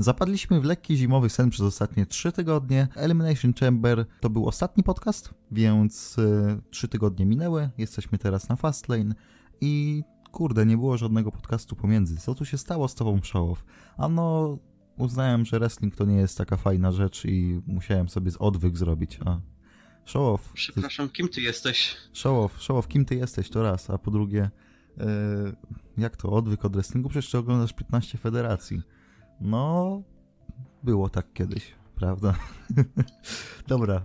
Zapadliśmy w lekki zimowy sen przez ostatnie 3 tygodnie. Elimination Chamber to był ostatni podcast, więc y, 3 tygodnie minęły. Jesteśmy teraz na Fastlane i kurde, nie było żadnego podcastu pomiędzy. Co tu się stało z tobą, Showow? Ano, uznałem, że wrestling to nie jest taka fajna rzecz i musiałem sobie z odwyk zrobić. A Showow, Przepraszam, kim ty jesteś? Showow, Showow, kim ty jesteś, to raz, a po drugie, e, jak to, odwyk od wrestlingu? Przecież ty oglądasz 15 federacji. No, było tak kiedyś, prawda? Dobra, e,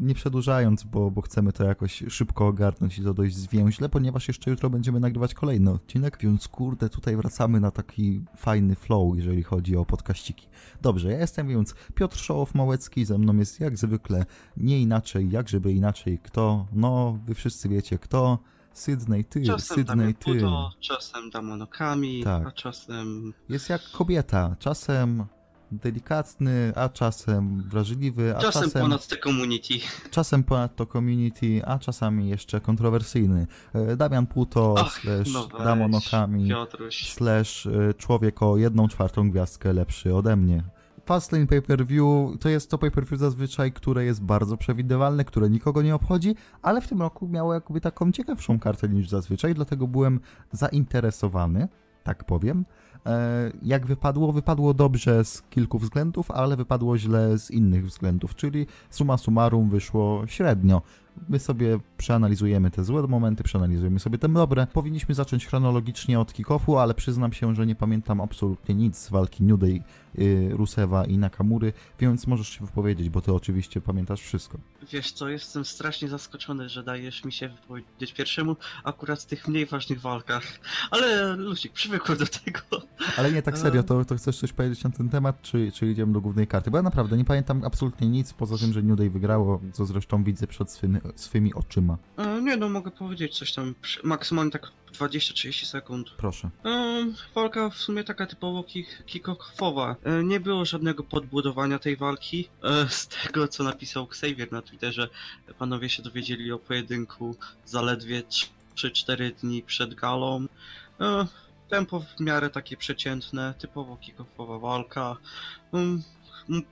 nie przedłużając, bo, bo chcemy to jakoś szybko ogarnąć i to dość zwięźle, ponieważ jeszcze jutro będziemy nagrywać kolejny odcinek, więc kurde, tutaj wracamy na taki fajny flow, jeżeli chodzi o podkaściki. Dobrze, ja jestem więc Piotr Szołow-Małecki, ze mną jest jak zwykle nie inaczej, jak żeby inaczej, kto? No, wy wszyscy wiecie kto. Sydney, ty, Czasem Sydney, ty. Czasem Damonokami, Tak. a czasem... Jest jak kobieta, czasem delikatny, a czasem wrażliwy, a Czasem, czasem, ponad te community. czasem ponad to community, a czasami jeszcze kontrowersyjny. E, Damian Puto, Ach, slash no weź, Damonokami, Piotruś. slash e, człowiek o jedną czwartą gwiazdkę lepszy ode mnie. Fastlane Pay-Per-View to jest to pay-per-view zazwyczaj, które jest bardzo przewidywalne, które nikogo nie obchodzi, ale w tym roku miało jakby taką ciekawszą kartę niż zazwyczaj, dlatego byłem zainteresowany, tak powiem. E, Jak wypadło? Wypadło dobrze z kilku względów, ale wypadło źle z innych względów, czyli summa summarum wyszło średnio. My sobie przeanalizujemy te złe momenty, przeanalizujemy sobie te dobre. Powinniśmy zacząć chronologicznie od kick-offu, ale przyznam się, że nie pamiętam absolutnie nic z walki New Day, y, Rusewa i Nakamury, więc możesz się wypowiedzieć, bo ty oczywiście pamiętasz wszystko. Wiesz co, jestem strasznie zaskoczony, że dajesz mi się wypowiedzieć pierwszemu akurat w tych mniej ważnych walkach. Ale Lucik, przywykłem do tego. Ale nie, tak serio, to, to chcesz coś powiedzieć na ten temat, czy, czy idziemy do głównej karty? Bo ja naprawdę nie pamiętam absolutnie nic, poza tym, że New Day wygrało, co zresztą widzę przed swymi, swymi oczyma. E, nie no, mogę powiedzieć coś tam, maksymalnie tak 20-30 sekund. Proszę. Um, walka w sumie taka typowo kick-offowa. E, Nie było żadnego podbudowania tej walki. E, Z tego co napisał Xavier na Twitterze, panowie się dowiedzieli o pojedynku zaledwie 3-4 dni przed galą. E, Tempo w miarę takie przeciętne, typowo kick-offowa walka. Um,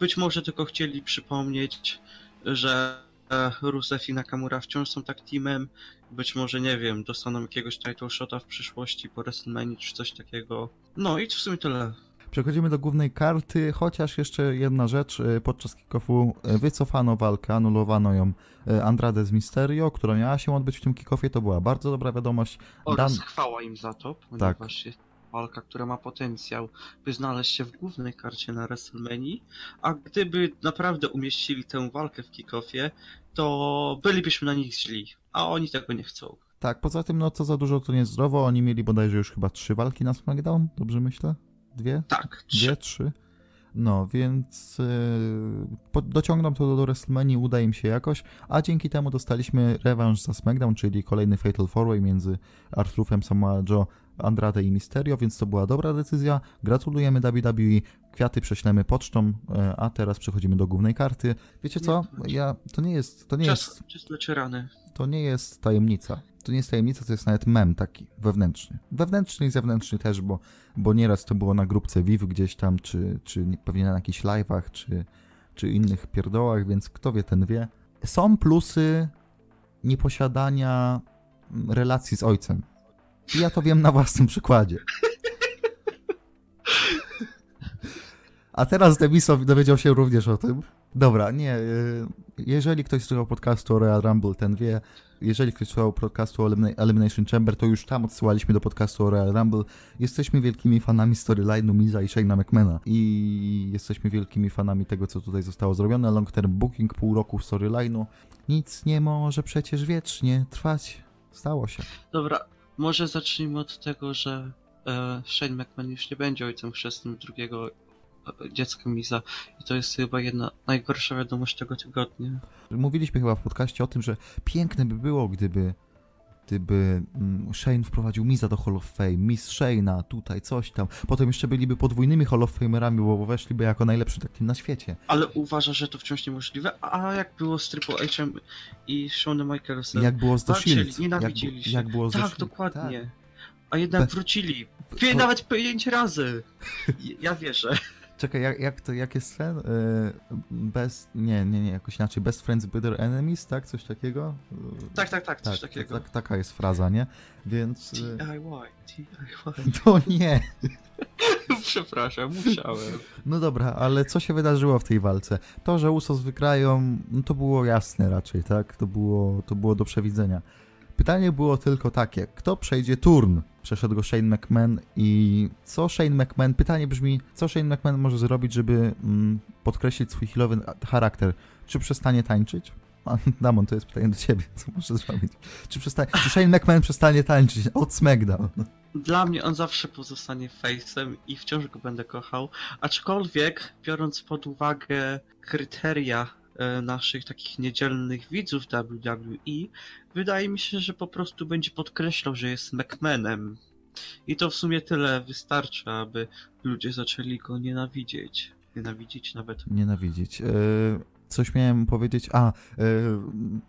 Być może tylko chcieli przypomnieć, że e, Rusev i Nakamura wciąż są tak teamem. Być może, nie wiem, dostaną jakiegoś title shota w przyszłości po WrestleMania czy coś takiego. No i w sumie tyle. Przechodzimy do głównej karty, chociaż jeszcze jedna rzecz, y, podczas kick-offu y, wycofano walkę, anulowano ją y, Andrade z Mysterio, która miała się odbyć w tym kick-offie, to była bardzo dobra wiadomość. Oraz Dan- chwała im za to, Tak. ponieważ jest walka, która ma potencjał, by znaleźć się w głównej karcie na WrestleMania, a gdyby naprawdę umieścili tę walkę w kickoffie, to bylibyśmy na nich źli, a oni tego nie chcą. Tak, poza tym, no co za dużo to niezdrowo, oni mieli bodajże już chyba trzy walki na SmackDown, dobrze myślę? Dwie? Tak, Dwie, trzy? No, więc yy, dociągną to do, do WrestleMania, uda im się jakoś, a dzięki temu dostaliśmy rewanż za SmackDown, czyli kolejny Fatal 4-Way między Arturem Samoa Joe, Andrade i Mysterio, więc to była dobra decyzja. Gratulujemy WWE, kwiaty prześlemy pocztą, yy, a teraz przechodzimy do głównej karty. Wiecie co? Ja, to nie jest, to nie jest Czas, czas leczy rany. to nie jest tajemnica. To nie jest tajemnica, to jest nawet mem taki wewnętrzny. Wewnętrzny i zewnętrzny też, bo, bo nieraz to było na grupce Viv gdzieś tam, czy, czy nie- pewnie na jakichś live'ach, czy, czy innych pierdołach, więc kto wie, ten wie. Są plusy nieposiadania relacji z ojcem. I ja to wiem na własnym przykładzie. A teraz Demisow dowiedział się również o tym. Dobra, nie. y, Jeżeli ktoś słuchał podcastu o Royal Rumble, ten wie. Jeżeli ktoś słuchał podcastu o Elimina- Elimination Chamber, to już tam odsyłaliśmy do podcastu o Royal Rumble. Jesteśmy wielkimi fanami storyline'u Miza i Shane'a McMahona. I jesteśmy wielkimi fanami tego, co tutaj zostało zrobione. Long term booking, pół roku storyline'u. Nic nie może przecież wiecznie trwać. Stało się. Dobra, może zacznijmy od tego, że e, Shane McMahon już nie będzie ojcem chrzestnym drugiego e, dziecka Miza i to jest chyba jedna najgorsza wiadomość tego tygodnia. Mówiliśmy chyba w podcaście o tym, że piękne by było, gdyby gdyby mm, Shane wprowadził Miza do Hall of Fame, Miss Shane'a, tutaj coś tam. Potem jeszcze byliby podwójnymi Hall of Famerami, bo weszliby jako najlepszy tak na świecie. Ale uważa, że to wciąż niemożliwe, a jak było z Triple H'em i Shawn Michaelsem? Jak było z The Shield. Jak, nienawidzili się. jak było z tak, dokładnie. A jednak Be- wrócili. Pię- To- Nawet pięć razy. Ja wierzę. Czekaj, jak, jak to, jak jest ten? Y, Best, nie, nie, nie, jakoś inaczej. Best friends, better enemies, tak? Coś takiego? Y, Tak, tak, tak, coś tak, takiego. tak, taka jest fraza, nie? Więc... y, DIY, DIY. To nie. Przepraszam, musiałem. No dobra, ale co się wydarzyło w tej walce? To, że Usos wygrają, no to było jasne raczej, tak? To było, to było do przewidzenia. Pytanie było tylko takie, kto przejdzie turn? Przeszedł go Shane McMahon i co Shane McMahon, pytanie brzmi, co Shane McMahon może zrobić, żeby mm, podkreślić swój healowy charakter? Czy przestanie tańczyć? Damon, to jest pytanie do ciebie, co może zrobić? Czy, przestanie, czy Shane McMahon przestanie tańczyć od SmackDown? Dla mnie on zawsze pozostanie face'em i wciąż go będę kochał. Aczkolwiek, biorąc pod uwagę kryteria naszych takich niedzielnych widzów WWE, wydaje mi się, że po prostu będzie podkreślał, że jest McMahonem. I to w sumie tyle wystarczy, aby ludzie zaczęli go nienawidzieć. Nienawidzieć nawet. Nienawidzić. E, coś miałem powiedzieć. A, e,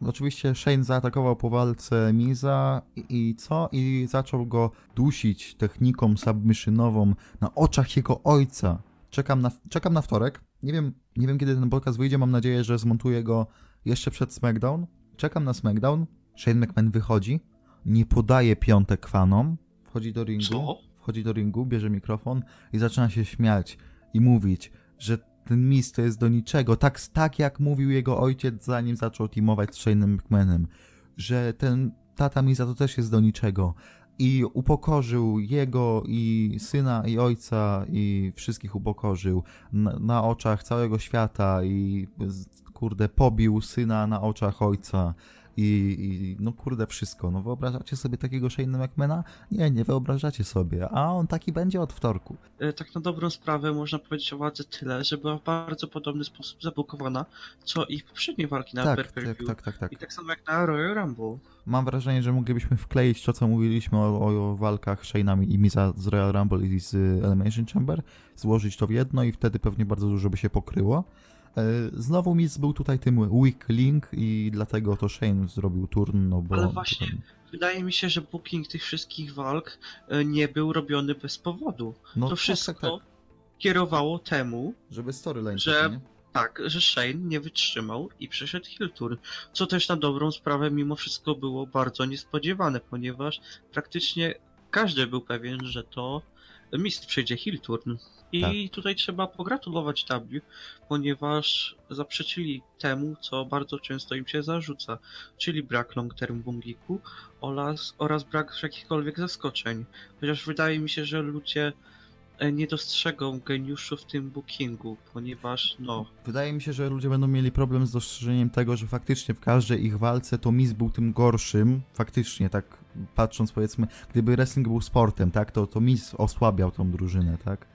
oczywiście Shane zaatakował po walce Miza i, i co? I zaczął go dusić techniką submissionową na oczach jego ojca. Czekam na, czekam na wtorek. Nie wiem, nie wiem kiedy ten podcast wyjdzie. Mam nadzieję, że zmontuję go jeszcze przed SmackDown. Czekam na SmackDown. Shane McMahon wychodzi, nie podaje piątek fanom, wchodzi do ringu Co? wchodzi do ringu, bierze mikrofon i zaczyna się śmiać i mówić, że ten mis to jest do niczego, tak, tak jak mówił jego ojciec zanim zaczął teamować z Shane'em McMahonem, że ten tata Miza to też jest do niczego i upokorzył jego i syna i ojca i wszystkich upokorzył na, na oczach całego świata i kurde pobił syna na oczach ojca i, i no kurde wszystko, no wyobrażacie sobie takiego Shane'a McMahona? Nie, nie wyobrażacie sobie, a on taki będzie od wtorku. E, Tak na dobrą sprawę można powiedzieć o wadze tyle, że była w bardzo podobny sposób zabukowana, co i poprzednie walki na Tak, pay per tak, tak, tak, tak. I tak samo jak na Royal Rumble. Mam wrażenie, że moglibyśmy wkleić to, co mówiliśmy o, o walkach Shane'ami i Miza z Royal Rumble i z Elimination Chamber, złożyć to w jedno i wtedy pewnie bardzo dużo by się pokryło. E, Znowu Miz był tutaj tym weak link i dlatego to Shane zrobił turn, no bo... Ale właśnie- Wydaje mi się, że booking tych wszystkich walk e, nie był robiony bez powodu. no, to tak, wszystko tak, tak. kierowało temu, Żeby storyline że- nie? tak, że Shane nie wytrzymał i przeszedł heel turn. Co też na dobrą sprawę mimo wszystko było bardzo niespodziewane, ponieważ praktycznie każdy był pewien, że to Mist przejdzie heel turn. I Tak. tutaj trzeba pogratulować W, ponieważ zaprzeczyli temu, co bardzo często im się zarzuca, czyli brak long term bookingu oraz, oraz brak jakichkolwiek zaskoczeń. Chociaż wydaje mi się, że ludzie e, nie dostrzegą geniuszu w tym bookingu, ponieważ no, Wydaje mi się, że ludzie będą mieli problem z dostrzeżeniem tego, że faktycznie w każdej ich walce to Miz był tym gorszym. Faktycznie, tak patrząc powiedzmy, gdyby wrestling był sportem, tak, to, to Miz osłabiał tą drużynę, tak?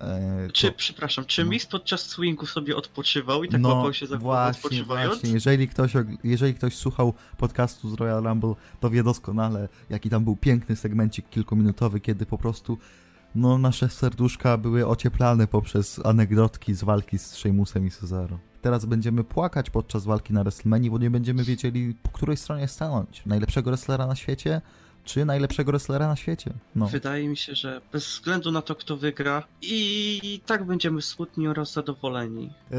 E, Czy, to- przepraszam, czy no. Miss podczas swingu sobie odpoczywał i tak łapał się za głowę właśnie, odpoczywając? właśnie. Jeżeli ktoś, jeżeli ktoś słuchał podcastu z Royal Rumble, to wie doskonale, jaki tam był piękny segmencik kilkuminutowy, kiedy po prostu no, nasze serduszka były ocieplane poprzez anegdotki z walki z Sheamusem i Cesaro. Teraz będziemy płakać podczas walki na WrestleMania, bo nie będziemy wiedzieli, po której stronie stanąć. Najlepszego wrestlera na świecie, czy najlepszego wrestlera na świecie? No. Wydaje mi się, że bez względu na to, kto wygra, i tak będziemy smutni oraz zadowoleni. Yy,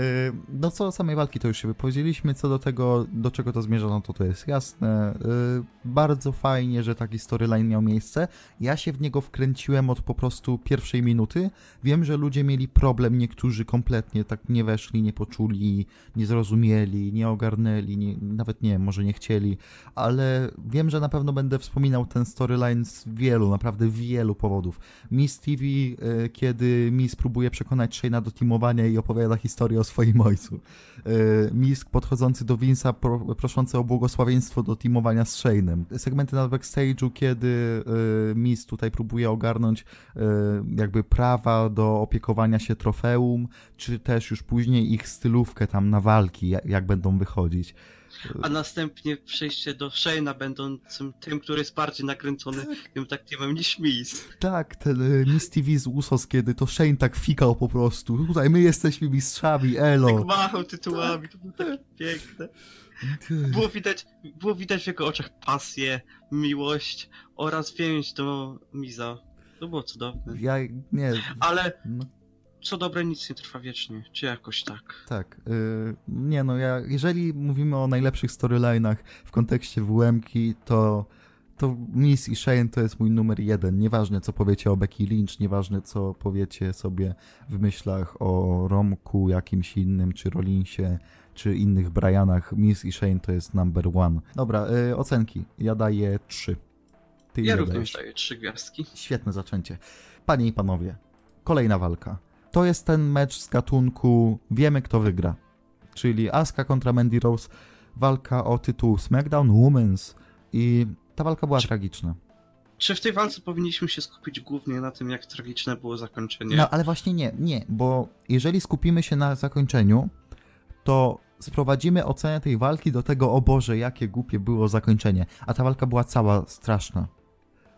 No co do samej walki to już się wypowiedzieliśmy, co do tego, do czego to zmierza, no to to jest jasne. Yy, Bardzo fajnie, że taki storyline miał miejsce. Ja się w niego wkręciłem od po prostu pierwszej minuty. Wiem, że ludzie mieli problem, niektórzy kompletnie tak nie weszli, nie poczuli, nie zrozumieli, nie ogarnęli, nie, nawet nie, może nie chcieli, ale wiem, że na pewno będę wspominał ten storyline z wielu, naprawdę wielu powodów. Miss TV, y, kiedy Miss próbuje przekonać Shane'a do teamowania i opowiada historię o swoim ojcu. Y, Miss podchodzący do Vince'a pro, proszący o błogosławieństwo do teamowania z Shane'em. Segmenty na backstage'u, kiedy y, Miss tutaj próbuje ogarnąć jakby prawa do opiekowania się trofeum, czy też już później ich stylówkę tam na walki, jak będą wychodzić. A następnie przejście do Shane'a będącym tym, który jest bardziej nakręcony tym taktykiem niż Miss. Tak, ten y, Miss TV z Usos, kiedy to Shane tak fikał po prostu. Tutaj my jesteśmy mistrzami, elo. Tak machał tytułami, to było tak piękne. Było widać, było widać w jego oczach pasję, miłość oraz więź do Miza. To było cudowne. Ja nie. Ale No, co dobre nic nie trwa wiecznie, czy jakoś tak. Tak. y, nie no, ja, jeżeli mówimy o najlepszych storylinach w kontekście WM-ki, to, to Miss i Shane to jest mój numer jeden. Nieważne co powiecie o Becky Lynch, nieważne co powiecie sobie w myślach o Romku jakimś innym, czy Rollinsie, czy innych Brianach, Miss i Shane to jest number one. Dobra, y, ocenki. Ja daję trzy. Ty Ja również dajesz? daję trzy gwiazdki. Świetne zaczęcie. Panie i panowie, kolejna walka. To jest ten mecz z gatunku wiemy kto wygra. Czyli Asuka kontra Mandy Rose, walka o tytuł SmackDown Women's i ta walka była Czy- tragiczna. Czy w tej walce powinniśmy się skupić głównie na tym, jak tragiczne było zakończenie? No ale właśnie nie, nie, bo jeżeli skupimy się na zakończeniu, to sprowadzimy ocenę tej walki do tego, o Boże, jakie głupie było zakończenie. A ta walka była cała straszna.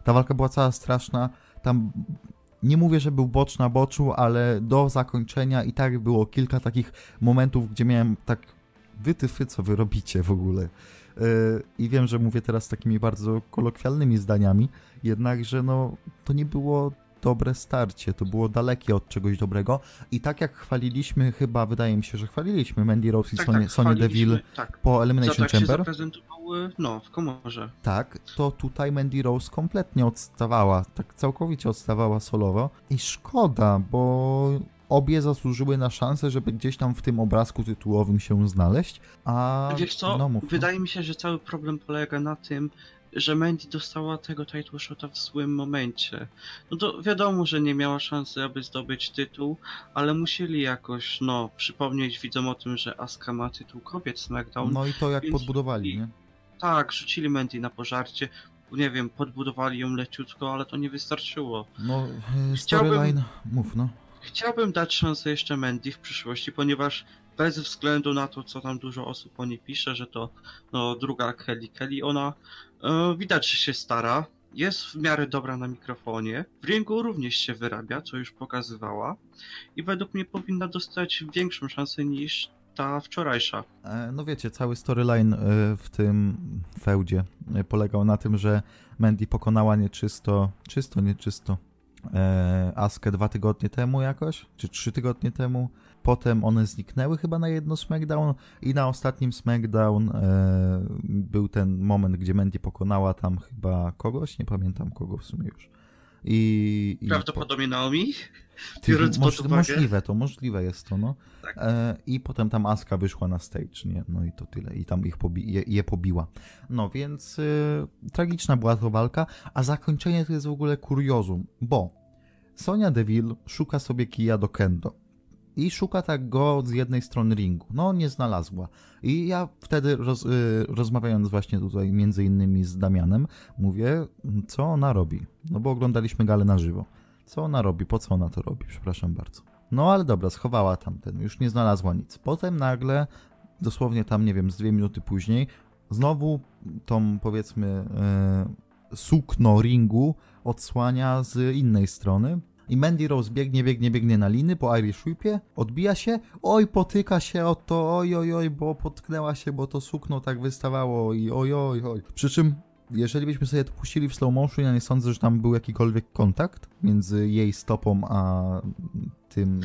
Ta walka była cała straszna. Tam nie mówię, że był bocz na boczu, ale do zakończenia i tak było kilka takich momentów, gdzie miałem tak wytyfy, co wy robicie w ogóle. Yy, I wiem, że mówię teraz takimi bardzo kolokwialnymi zdaniami, jednakże no, to nie było dobre starcie, to było dalekie od czegoś dobrego. I tak jak chwaliliśmy, chyba wydaje mi się, że chwaliliśmy Mandy Rose i tak, Sonię, tak, Deville Tak, po za Elimination jak się Chamber. zaprezentowały, no, w komorze. Tak, to tutaj Mandy Rose kompletnie odstawała, tak całkowicie odstawała solowo. I szkoda, bo obie zasłużyły na szansę, żeby gdzieś tam w tym obrazku tytułowym się znaleźć. A Wiesz co, no, mów, no. wydaje mi się, że cały problem polega na tym, że Mandy dostała tego title shota w złym momencie. No to wiadomo, że nie miała szansy, aby zdobyć tytuł, ale musieli jakoś, no, przypomnieć widzom o tym, że Asuka ma tytuł kobiet SmackDown. no i to jak więc- podbudowali, nie? Tak, rzucili Mandy na pożarcie, nie wiem, podbudowali ją leciutko, ale to nie wystarczyło. No, storyline, mów no. Chciałbym dać szansę jeszcze Mandy w przyszłości, ponieważ bez względu na to, co tam dużo osób o niej pisze, że to no, druga Kelly Kelly, ona e, widać, że się stara, jest w miarę dobra na mikrofonie, w ringu również się wyrabia, co już pokazywała i według mnie powinna dostać większą szansę niż ta wczorajsza. E, No wiecie, cały storyline e, w tym feudzie e, polegał na tym, że Mandy pokonała nieczysto, czysto, nieczysto Askę dwa tygodnie temu jakoś, czy trzy tygodnie temu. Potem one zniknęły chyba na jedno SmackDown i na ostatnim SmackDown był ten moment, gdzie Mandy pokonała tam chyba kogoś, nie pamiętam kogo w sumie już. I, i Prawdopodobnie Naomi? biorąc moż, możliwe to, możliwe jest to, no. Tak. E, I potem tam Aska wyszła na stage, nie? No i to tyle. I tam ich pobi je, je pobiła. No więc y, tragiczna była to walka, a zakończenie to jest w ogóle kuriozum, bo Sonia Deville szuka sobie kija do kendo. I szuka tak go z jednej strony ringu. No, nie znalazła. I ja wtedy, roz, y, rozmawiając właśnie tutaj między innymi z Damianem, mówię, co ona robi? No bo oglądaliśmy galę na żywo. Co ona robi? Po co ona to robi? Przepraszam bardzo. No ale dobra, schowała tamten, już nie znalazła nic. Potem nagle, dosłownie tam, nie wiem, z dwie minuty później, znowu tą, powiedzmy, e, sukno ringu odsłania z innej strony. I Mandy Rose biegnie, biegnie, biegnie na liny po Irish Whipie, odbija się, oj, potyka się o to, oj, oj, oj, bo potknęła się, bo to sukno tak wystawało i oj, oj, oj. Przy czym, jeżeli byśmy sobie to puścili w slow motion, ja nie sądzę, że tam był jakikolwiek kontakt między jej stopą a tym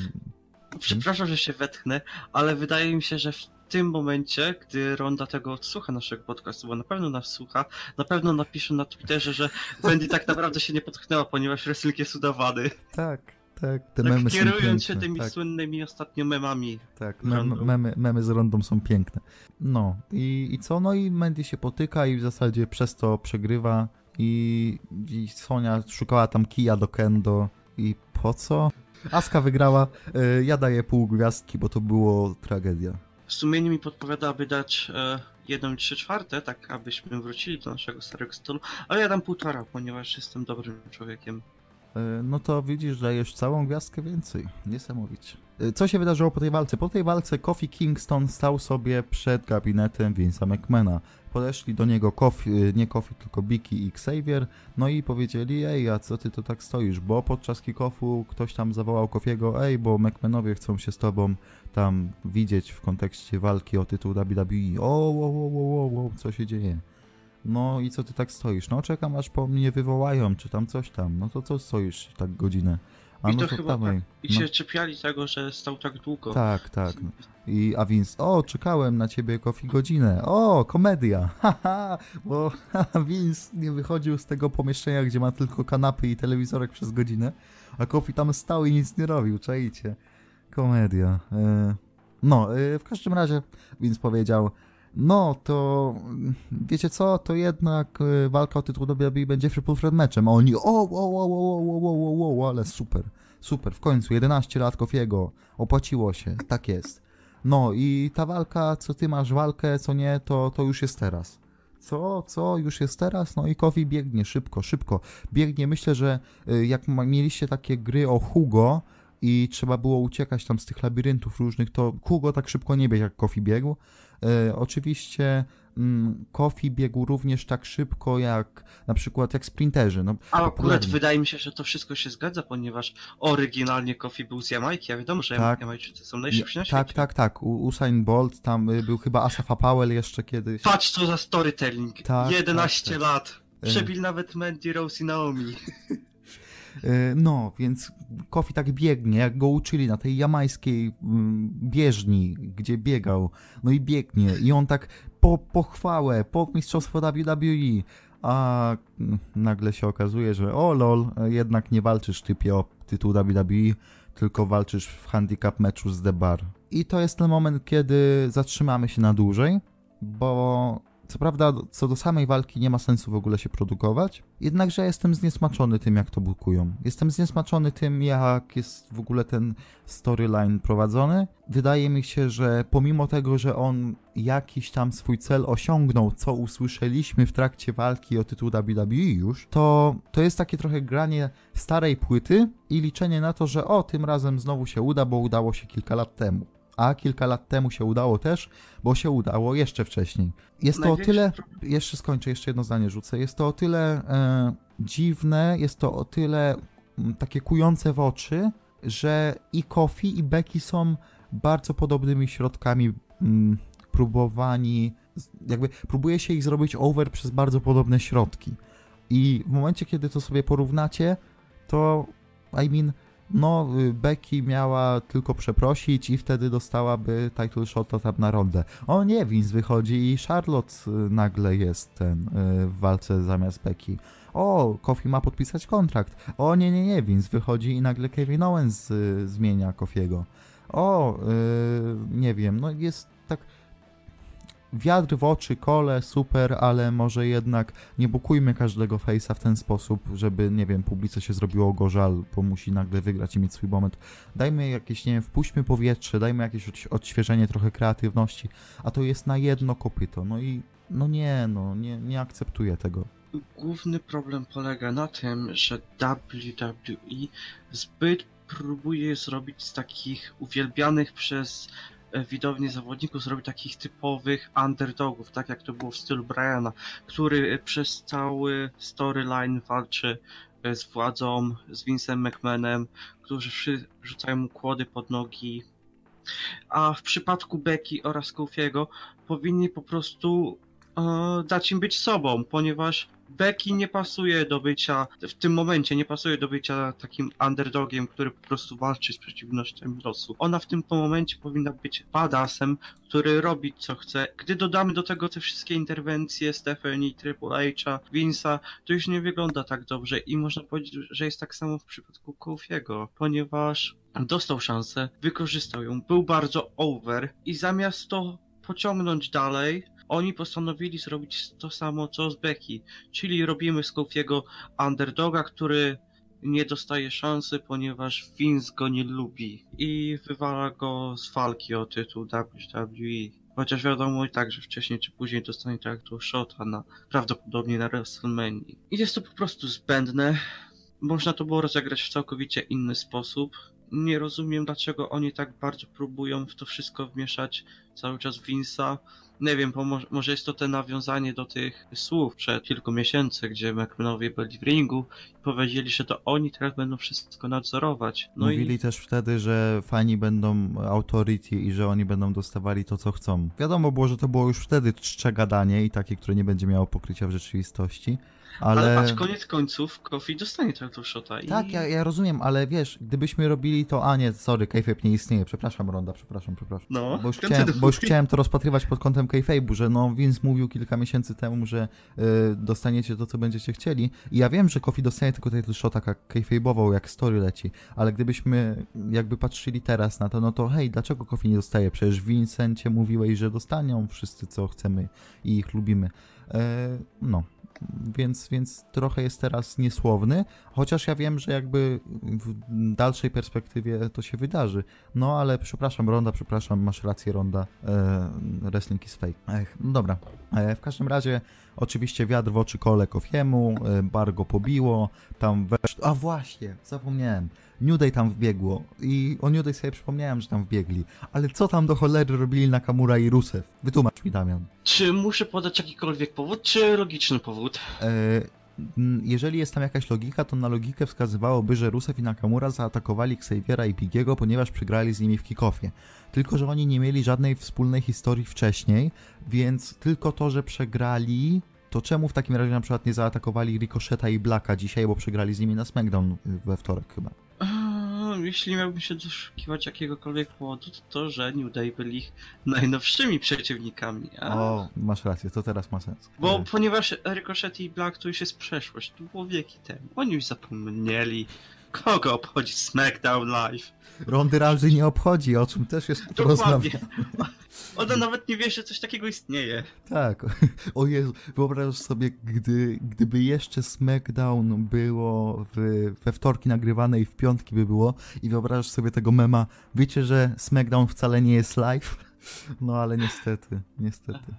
Przepraszam, że się wetchnę, ale wydaje mi się, że w tym momencie, gdy Ronda tego odsłucha naszego podcastu, bo na pewno nas słucha, na pewno napisze na Twitterze, że Wendy tak naprawdę się nie potknęła, ponieważ wrestling jest udawany. Tak, tak. Te Tak memy są kierując się piękne, tymi tak, słynnymi ostatnio memami. tak. Mem, memy, memy z rondą są piękne. No i, i co? No i Mandy się potyka i w zasadzie przez to przegrywa i, i Sonia szukała tam kija do kendo i po co? Aska wygrała, y, ja daję pół gwiazdki, bo to było tragedia. Sumienie mi podpowiada, aby dać e, jedną trzy czwarte, tak abyśmy wrócili do naszego starego stylu, ale ja dam półtora, ponieważ jestem dobrym człowiekiem. Y, No to widzisz, dajesz całą gwiazdkę więcej. Niesamowicie. Y, Co się wydarzyło po tej walce? Po tej walce Kofi Kingston stał sobie przed gabinetem Vince'a McMahona. Podeszli do niego Kofi, y, nie Kofi, tylko Biki i Xavier, no i powiedzieli, ej, a co ty to tak stoisz? Bo podczas kick-offu ktoś tam zawołał Kofiego, ej, bo McMahanowie chcą się z tobą tam widzieć w kontekście walki o tytuł WWE. O, o, o, o, o, co się dzieje? No i co ty tak stoisz? No czekam aż po mnie wywołają, czy tam coś tam. No to co stoisz tak godzinę? I no to chyba dawaj. I No. się czepiali tego, że stał tak długo. Tak, tak. I, a Vince, o, czekałem na ciebie Kofi godzinę. O, komedia. Haha, bo Vince nie wychodził z tego pomieszczenia, gdzie ma tylko kanapy i telewizorek przez godzinę, a Kofi tam stał i nic nie robił, czajcie. Komedia. E, no, e, w każdym razie Vince powiedział, no to mm, wiecie co, to jednak e, walka o tytuł WWE będzie triple threat meczem, a oni, o, o, o, o, o, o, o, o, ale super, super, w końcu 11 lat Kofiego, opłaciło się, tak jest. No i ta walka, co ty masz walkę, co nie, to, to już jest teraz. Co, co, już jest teraz? No i Kofi biegnie szybko, szybko. Biegnie, myślę, że y, jak mieliście takie gry o Hugo i trzeba było uciekać tam z tych labiryntów różnych, to Hugo tak szybko nie biegł jak Kofi biegł. E, oczywiście mm, Kofi biegł również tak szybko jak na przykład jak sprinterzy. No, A akurat wydaje mi się, że to wszystko się zgadza, ponieważ oryginalnie Kofi był z Jamajki, a wiadomo, że Tak. Jamajczycy są najszybsi na świecie. tak, tak, tak. Usain Bolt, tam y, był chyba Asafa Powell jeszcze kiedyś. Patrz co za storytelling. Tak, 11 tak, lat. E. Przebil nawet Mandy Rose i Naomi. E, No, więc Kofi tak biegnie, jak go uczyli na tej jamańskiej mm, bieżni, gdzie biegał. No i biegnie. I on tak po pochwałę, po mistrzostwo WWE. A nagle się okazuje, że o lol, jednak nie walczysz typie o tytuł WWE, tylko walczysz w handicap meczu z The Bar. I to jest ten moment, kiedy zatrzymamy się na dłużej, bo co prawda, co do samej walki nie ma sensu w ogóle się produkować, jednakże jestem zniesmaczony tym, jak to bukują. Jestem zniesmaczony tym, jak jest w ogóle ten storyline prowadzony. Wydaje mi się, że pomimo tego, że on jakiś tam swój cel osiągnął, co usłyszeliśmy w trakcie walki o tytuł WWE już, to, to jest takie trochę granie starej płyty i liczenie na to, że o, tym razem znowu się uda, bo udało się kilka lat temu. A kilka lat temu się udało też, bo się udało jeszcze wcześniej. Jest to o tyle jeszcze skończę, jeszcze jedno zdanie rzucę. Jest to o tyle e, dziwne, jest to o tyle mm, takie kujące w oczy, że i Kofi i Becky są bardzo podobnymi środkami mm, próbowani, jakby próbuje się ich zrobić over przez bardzo podobne środki. I w momencie, kiedy to sobie porównacie, to I mean, no y, Becky miała tylko przeprosić i wtedy dostałaby title shota tam na rondę. O nie, Vince wychodzi i Charlotte y, nagle jest ten y, w walce zamiast Becky. O, Kofi ma podpisać kontrakt. O nie, nie, nie, Vince wychodzi i nagle Kevin Owens zmienia Kofiego. O, y, nie wiem, no jest tak wiatr w oczy, kole, super, ale może jednak nie bukujmy każdego face'a w ten sposób, żeby, nie wiem, publice się zrobiło go żal, bo musi nagle wygrać i mieć swój moment. Dajmy jakieś, nie wiem, wpuśćmy powietrze, dajmy jakieś odś- odświeżenie, trochę kreatywności, a to jest na jedno kopyto. No i, no nie, no, nie, nie akceptuję tego. Główny problem polega na tym, że WWE zbyt próbuje zrobić z takich uwielbianych przez widownię zawodników, zrobić takich typowych underdogów, tak jak to było w stylu Briana, który przez cały storyline walczy e, z władzą, z Vince'em McMahonem, którzy rzucają mu kłody pod nogi. A w przypadku Becky oraz Kofiego powinni po prostu e, dać im być sobą, ponieważ Becky nie pasuje do bycia, w tym momencie nie pasuje do bycia takim underdogiem, który po prostu walczy z przeciwnościami losu. Ona w tym momencie powinna być badassem, który robi co chce. Gdy dodamy do tego te wszystkie interwencje Stephanie, Triple H'a, Vince'a, to już nie wygląda tak dobrze i można powiedzieć, że jest tak samo w przypadku Kofiego, ponieważ dostał szansę, wykorzystał ją, był bardzo over i zamiast to pociągnąć dalej, oni postanowili zrobić to samo co z Becky, czyli robimy z Kofiego underdoga, który nie dostaje szansy, ponieważ Vince go nie lubi i wywala go z walki o tytuł WWE. Chociaż wiadomo i tak, że wcześniej czy później dostanie title shota na, prawdopodobnie na WrestleMania. I jest to po prostu zbędne. Można to było rozegrać w całkowicie inny sposób. Nie rozumiem, dlaczego oni tak bardzo próbują w to wszystko wmieszać cały czas Vince'a. Nie wiem, bo może, może jest to te nawiązanie do tych słów przed kilku miesięcy, gdzie McMahanowie byli w ringu i powiedzieli, że to oni teraz będą wszystko nadzorować. No Mówili i też wtedy, że fani będą authority i że oni będą dostawali to, co chcą. Wiadomo było, że to było już wtedy czcze gadanie i takie, które nie będzie miało pokrycia w rzeczywistości. Ale, ale... patrz, koniec końców Kofi dostanie title shota i... Tak, ja, ja rozumiem, ale wiesz, gdybyśmy robili to, a nie, sorry, kayfabe nie istnieje, przepraszam Ronda, przepraszam, przepraszam. No, Bo już, chciałem, bo już chciałem to rozpatrywać pod kątem kayfabe'u, że no Vince mówił kilka miesięcy temu, że y, dostaniecie to, co będziecie chcieli i ja wiem, że Kofi dostanie tylko title shota tak kayfabe'ową, jak story leci, ale gdybyśmy jakby patrzyli teraz na to, no to hej, dlaczego Kofi nie dostaje? Przecież Vincencie mówiłeś, że dostanią wszyscy, co chcemy i ich lubimy. E, no, więc, więc trochę jest teraz niesłowny, chociaż ja wiem, że jakby w dalszej perspektywie to się wydarzy. No ale przepraszam, Ronda, przepraszam, masz rację, Ronda. E, wrestling is fake. Ech, no dobra. E, w każdym razie, oczywiście wiatr w oczy kole Kofiemu, e, pobiło, tam wesz... A właśnie, zapomniałem. New Day tam wbiegło i o New Day sobie przypomniałem, że tam wbiegli. Ale co tam do cholery robili Nakamura i Rusev? Wytłumacz mi, Damian. Czy muszę podać jakikolwiek powód, czy logiczny powód? E, jeżeli jest tam jakaś logika, to na logikę wskazywałoby, że Rusev i Nakamura zaatakowali Xaviera i Bigiego, ponieważ przegrali z nimi w kickoffie. Tylko, że oni nie mieli żadnej wspólnej historii wcześniej, więc tylko to, że przegrali, to czemu w takim razie na przykład nie zaatakowali Ricocheta i Blacka dzisiaj, bo przegrali z nimi na SmackDown y, we wtorek chyba. Jeśli miałbym się doszukiwać jakiegokolwiek powodu, to to, że New Day byli ich najnowszymi przeciwnikami. A... O, masz rację, to teraz ma sens. Bo ponieważ Ricochet i Black to już jest przeszłość, to było wieki temu. Oni już zapomnieli, kogo obchodzi SmackDown Live. Rondy Rousey nie obchodzi, o czym też jest porozmawiać. Ona nawet nie wie, że coś takiego istnieje. Tak. O Jezu, wyobrażasz sobie, gdy, gdyby jeszcze SmackDown było w, we wtorki nagrywane i w piątki by było i wyobrażasz sobie tego mema, wiecie, że SmackDown wcale nie jest live? No ale niestety, niestety.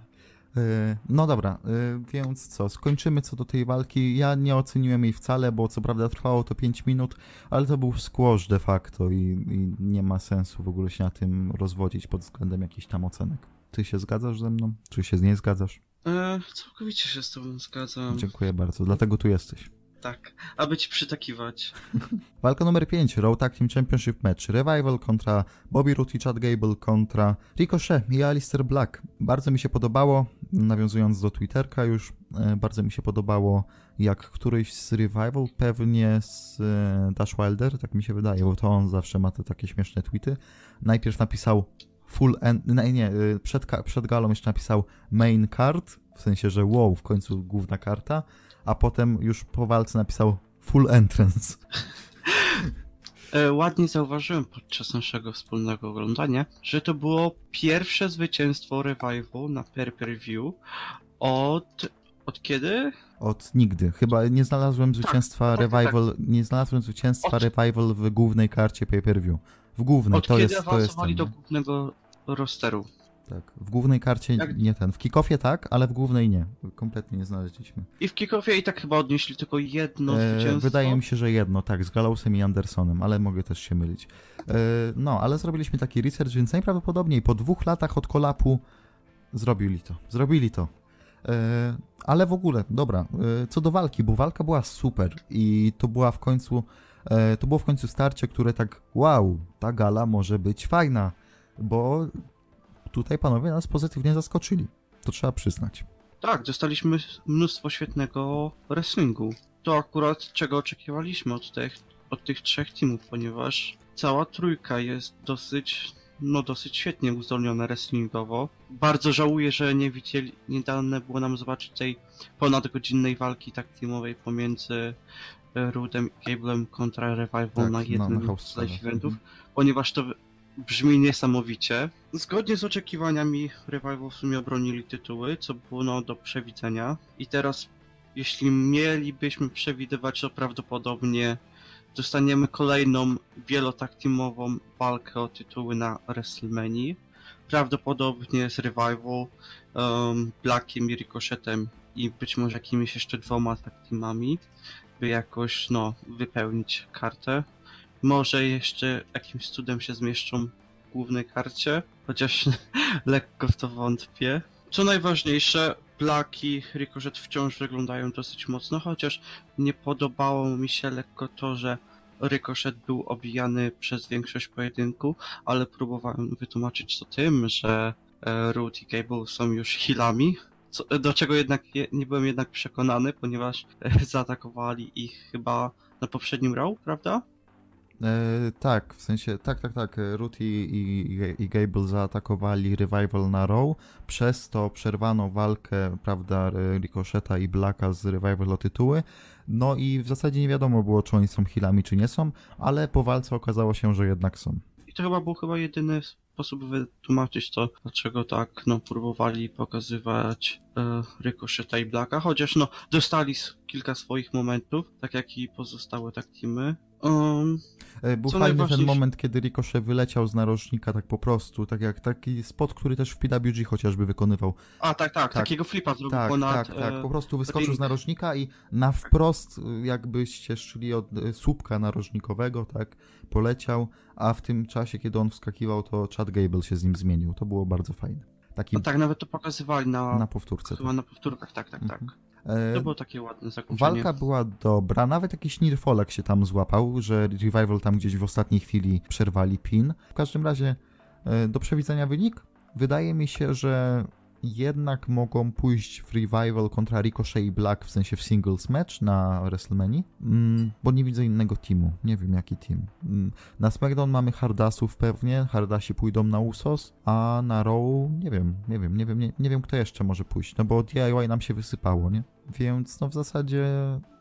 E, No dobra, e, więc co, skończymy co do tej walki. Ja nie oceniłem jej wcale, bo co prawda trwało to 5 minut, ale to był squash de facto i, i nie ma sensu w ogóle się na tym rozwodzić pod względem jakichś tam ocenek. Ty się zgadzasz ze mną? Czy się nie zgadzasz? E, całkowicie się z tobą zgadzam. Dziękuję bardzo, dlatego tu jesteś. Tak, aby ci przytakiwać. Walka numer 5, Raw Tag Team Championship Match. Revival kontra Bobby Roode i Chad Gable kontra Ricochet i Alistair Black. Bardzo mi się podobało, nawiązując do Twitterka już, e, bardzo mi się podobało jak któryś z Revival, pewnie z e, Dash Wilder, tak mi się wydaje, bo to on zawsze ma te takie śmieszne tweety. Najpierw napisał full end, nie, nie przed, przed galą jeszcze napisał main card, w sensie, że wow, w końcu główna karta, a potem już po walce napisał full entrance. E, ładnie zauważyłem podczas naszego wspólnego oglądania, że to było pierwsze zwycięstwo Revival na per-per-view od... od kiedy? Od nigdy. Chyba nie znalazłem zwycięstwa tak, tak. Revival, nie znalazłem zwycięstwa Od- Revival w głównej karcie pay-per-view. W głównej, Od to kiedy jest, to jest awansowali do głównego rosteru. Tak. W głównej karcie Jak- nie ten. W kickoffie tak, ale w głównej nie. Kompletnie nie znaleźliśmy. I w kickoffie i tak chyba odnieśli tylko jedno E, zwycięstwo. wydaje mi się, że jedno, tak, z Galausem i Andersonem, ale mogę też się mylić. E, no, ale zrobiliśmy taki research, więc najprawdopodobniej po dwóch latach od kolapu zrobili to. Zrobili to. E, ale w ogóle, dobra, e, co do walki, bo walka była super i to była w końcu, e, to było w końcu starcie, które tak, wow, ta gala może być fajna, bo tutaj panowie nas pozytywnie zaskoczyli. To trzeba przyznać. Tak, dostaliśmy mnóstwo świetnego wrestlingu. To akurat czego oczekiwaliśmy od tych, od tych trzech teamów, ponieważ cała trójka jest dosyć, no dosyć świetnie uzdolniona wrestlingowo. Bardzo żałuję, że nie widzieli, nie dane było nam zobaczyć tej ponadgodzinnej walki tak teamowej pomiędzy Rudem i Gablem kontra Revival Tak, na na- jednym House z eventów, Mhm. ponieważ to brzmi niesamowicie. Zgodnie z oczekiwaniami Revival w sumie obronili tytuły, co było no, do przewidzenia. I teraz, jeśli mielibyśmy przewidywać, to prawdopodobnie dostaniemy kolejną wielotaktimową walkę o tytuły na WrestleMania. Prawdopodobnie z Revival, um, Blackiem i Ricochetem i być może jakimiś jeszcze dwoma taktimami, by jakoś no, wypełnić kartę. Może jeszcze jakimś cudem się zmieszczą w głównej karcie, chociaż lekko w to wątpię. Co najważniejsze, Black i Ricochet wciąż wyglądają dosyć mocno, chociaż nie podobało mi się lekko to, że Ricochet był obijany przez większość pojedynku, ale próbowałem wytłumaczyć to tym, że e, Root i Gable są już healami, co, do czego jednak je, nie byłem jednak przekonany, ponieważ e, zaatakowali ich chyba na poprzednim row, prawda? E, tak, w sensie, tak, tak, tak. I, i, i Gable zaatakowali Revival na Row, przez to przerwano walkę, prawda, Ricocheta i Blacka z Revival o tytuły. No i w zasadzie nie wiadomo było, czy oni są healami, czy nie są, ale po walce okazało się, że jednak są. I to chyba był chyba jedyny sposób wytłumaczyć to, dlaczego tak, no, próbowali pokazywać e, Ricocheta i Blacka, chociaż no, dostali kilka swoich momentów, tak jak i pozostałe tak teamy. Um, E, Był fajny ten moment, kiedy Ricochet wyleciał z narożnika tak po prostu, tak jak taki spot, który też w PWG chociażby wykonywał. a tak, tak, Tak. takiego flipa zrobił Tak, ponad... tak, tak. e, Po prostu wyskoczył ring. z narożnika i na wprost, jakbyście szli od słupka narożnikowego, tak, poleciał, a w tym czasie, kiedy on wskakiwał, to Chad Gable się z nim zmienił. To było bardzo fajne. Taki No tak, nawet to pokazywali na, na powtórce. chyba na powtórkach, tak, tak, tak. Mhm. E, To było takie ładne zakończenie. Walka była dobra, nawet jakiś Nirfolek się tam złapał, że Revival tam gdzieś w ostatniej chwili przerwali pin. W każdym razie, e, do przewidzenia wynik? Wydaje mi się, że jednak mogą pójść w Revival kontra Ricochet i Black, w sensie w singles match na WrestleMania, mm, bo nie widzę innego teamu. Nie wiem jaki team. Mm, na SmackDown mamy Hardasów pewnie, Hardasi pójdą na Usos, a na Raw nie wiem, nie wiem, nie wiem, nie, nie wiem kto jeszcze może pójść, no bo DIY nam się wysypało, nie? Więc no w zasadzie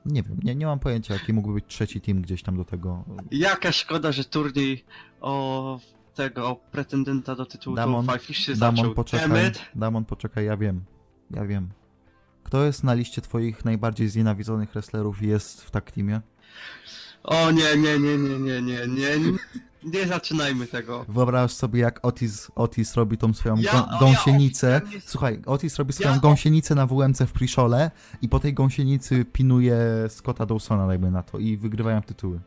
nie wiem, nie, nie mam pojęcia jaki mógłby być trzeci team gdzieś tam do tego. Jaka szkoda, że turniej o tego pretendenta do tytułu Damon, to Five się Damon. Poczekaj, Damon, poczekaj, ja wiem. Ja wiem. Kto jest na liście twoich najbardziej znienawidzonych wrestlerów i jest w tak teamie? O nie, nie, nie, nie, nie, nie, nie. Nie zaczynajmy tego. Wyobraź sobie, jak Otis, Otis robi tą swoją ja, gąsienicę. Ja, Słuchaj, Otis robi swoją ja, gąsienicę na WMC w Priszole i po tej gąsienicy pinuje Scotta Dawsona, dajmy na to, i wygrywają tytuły.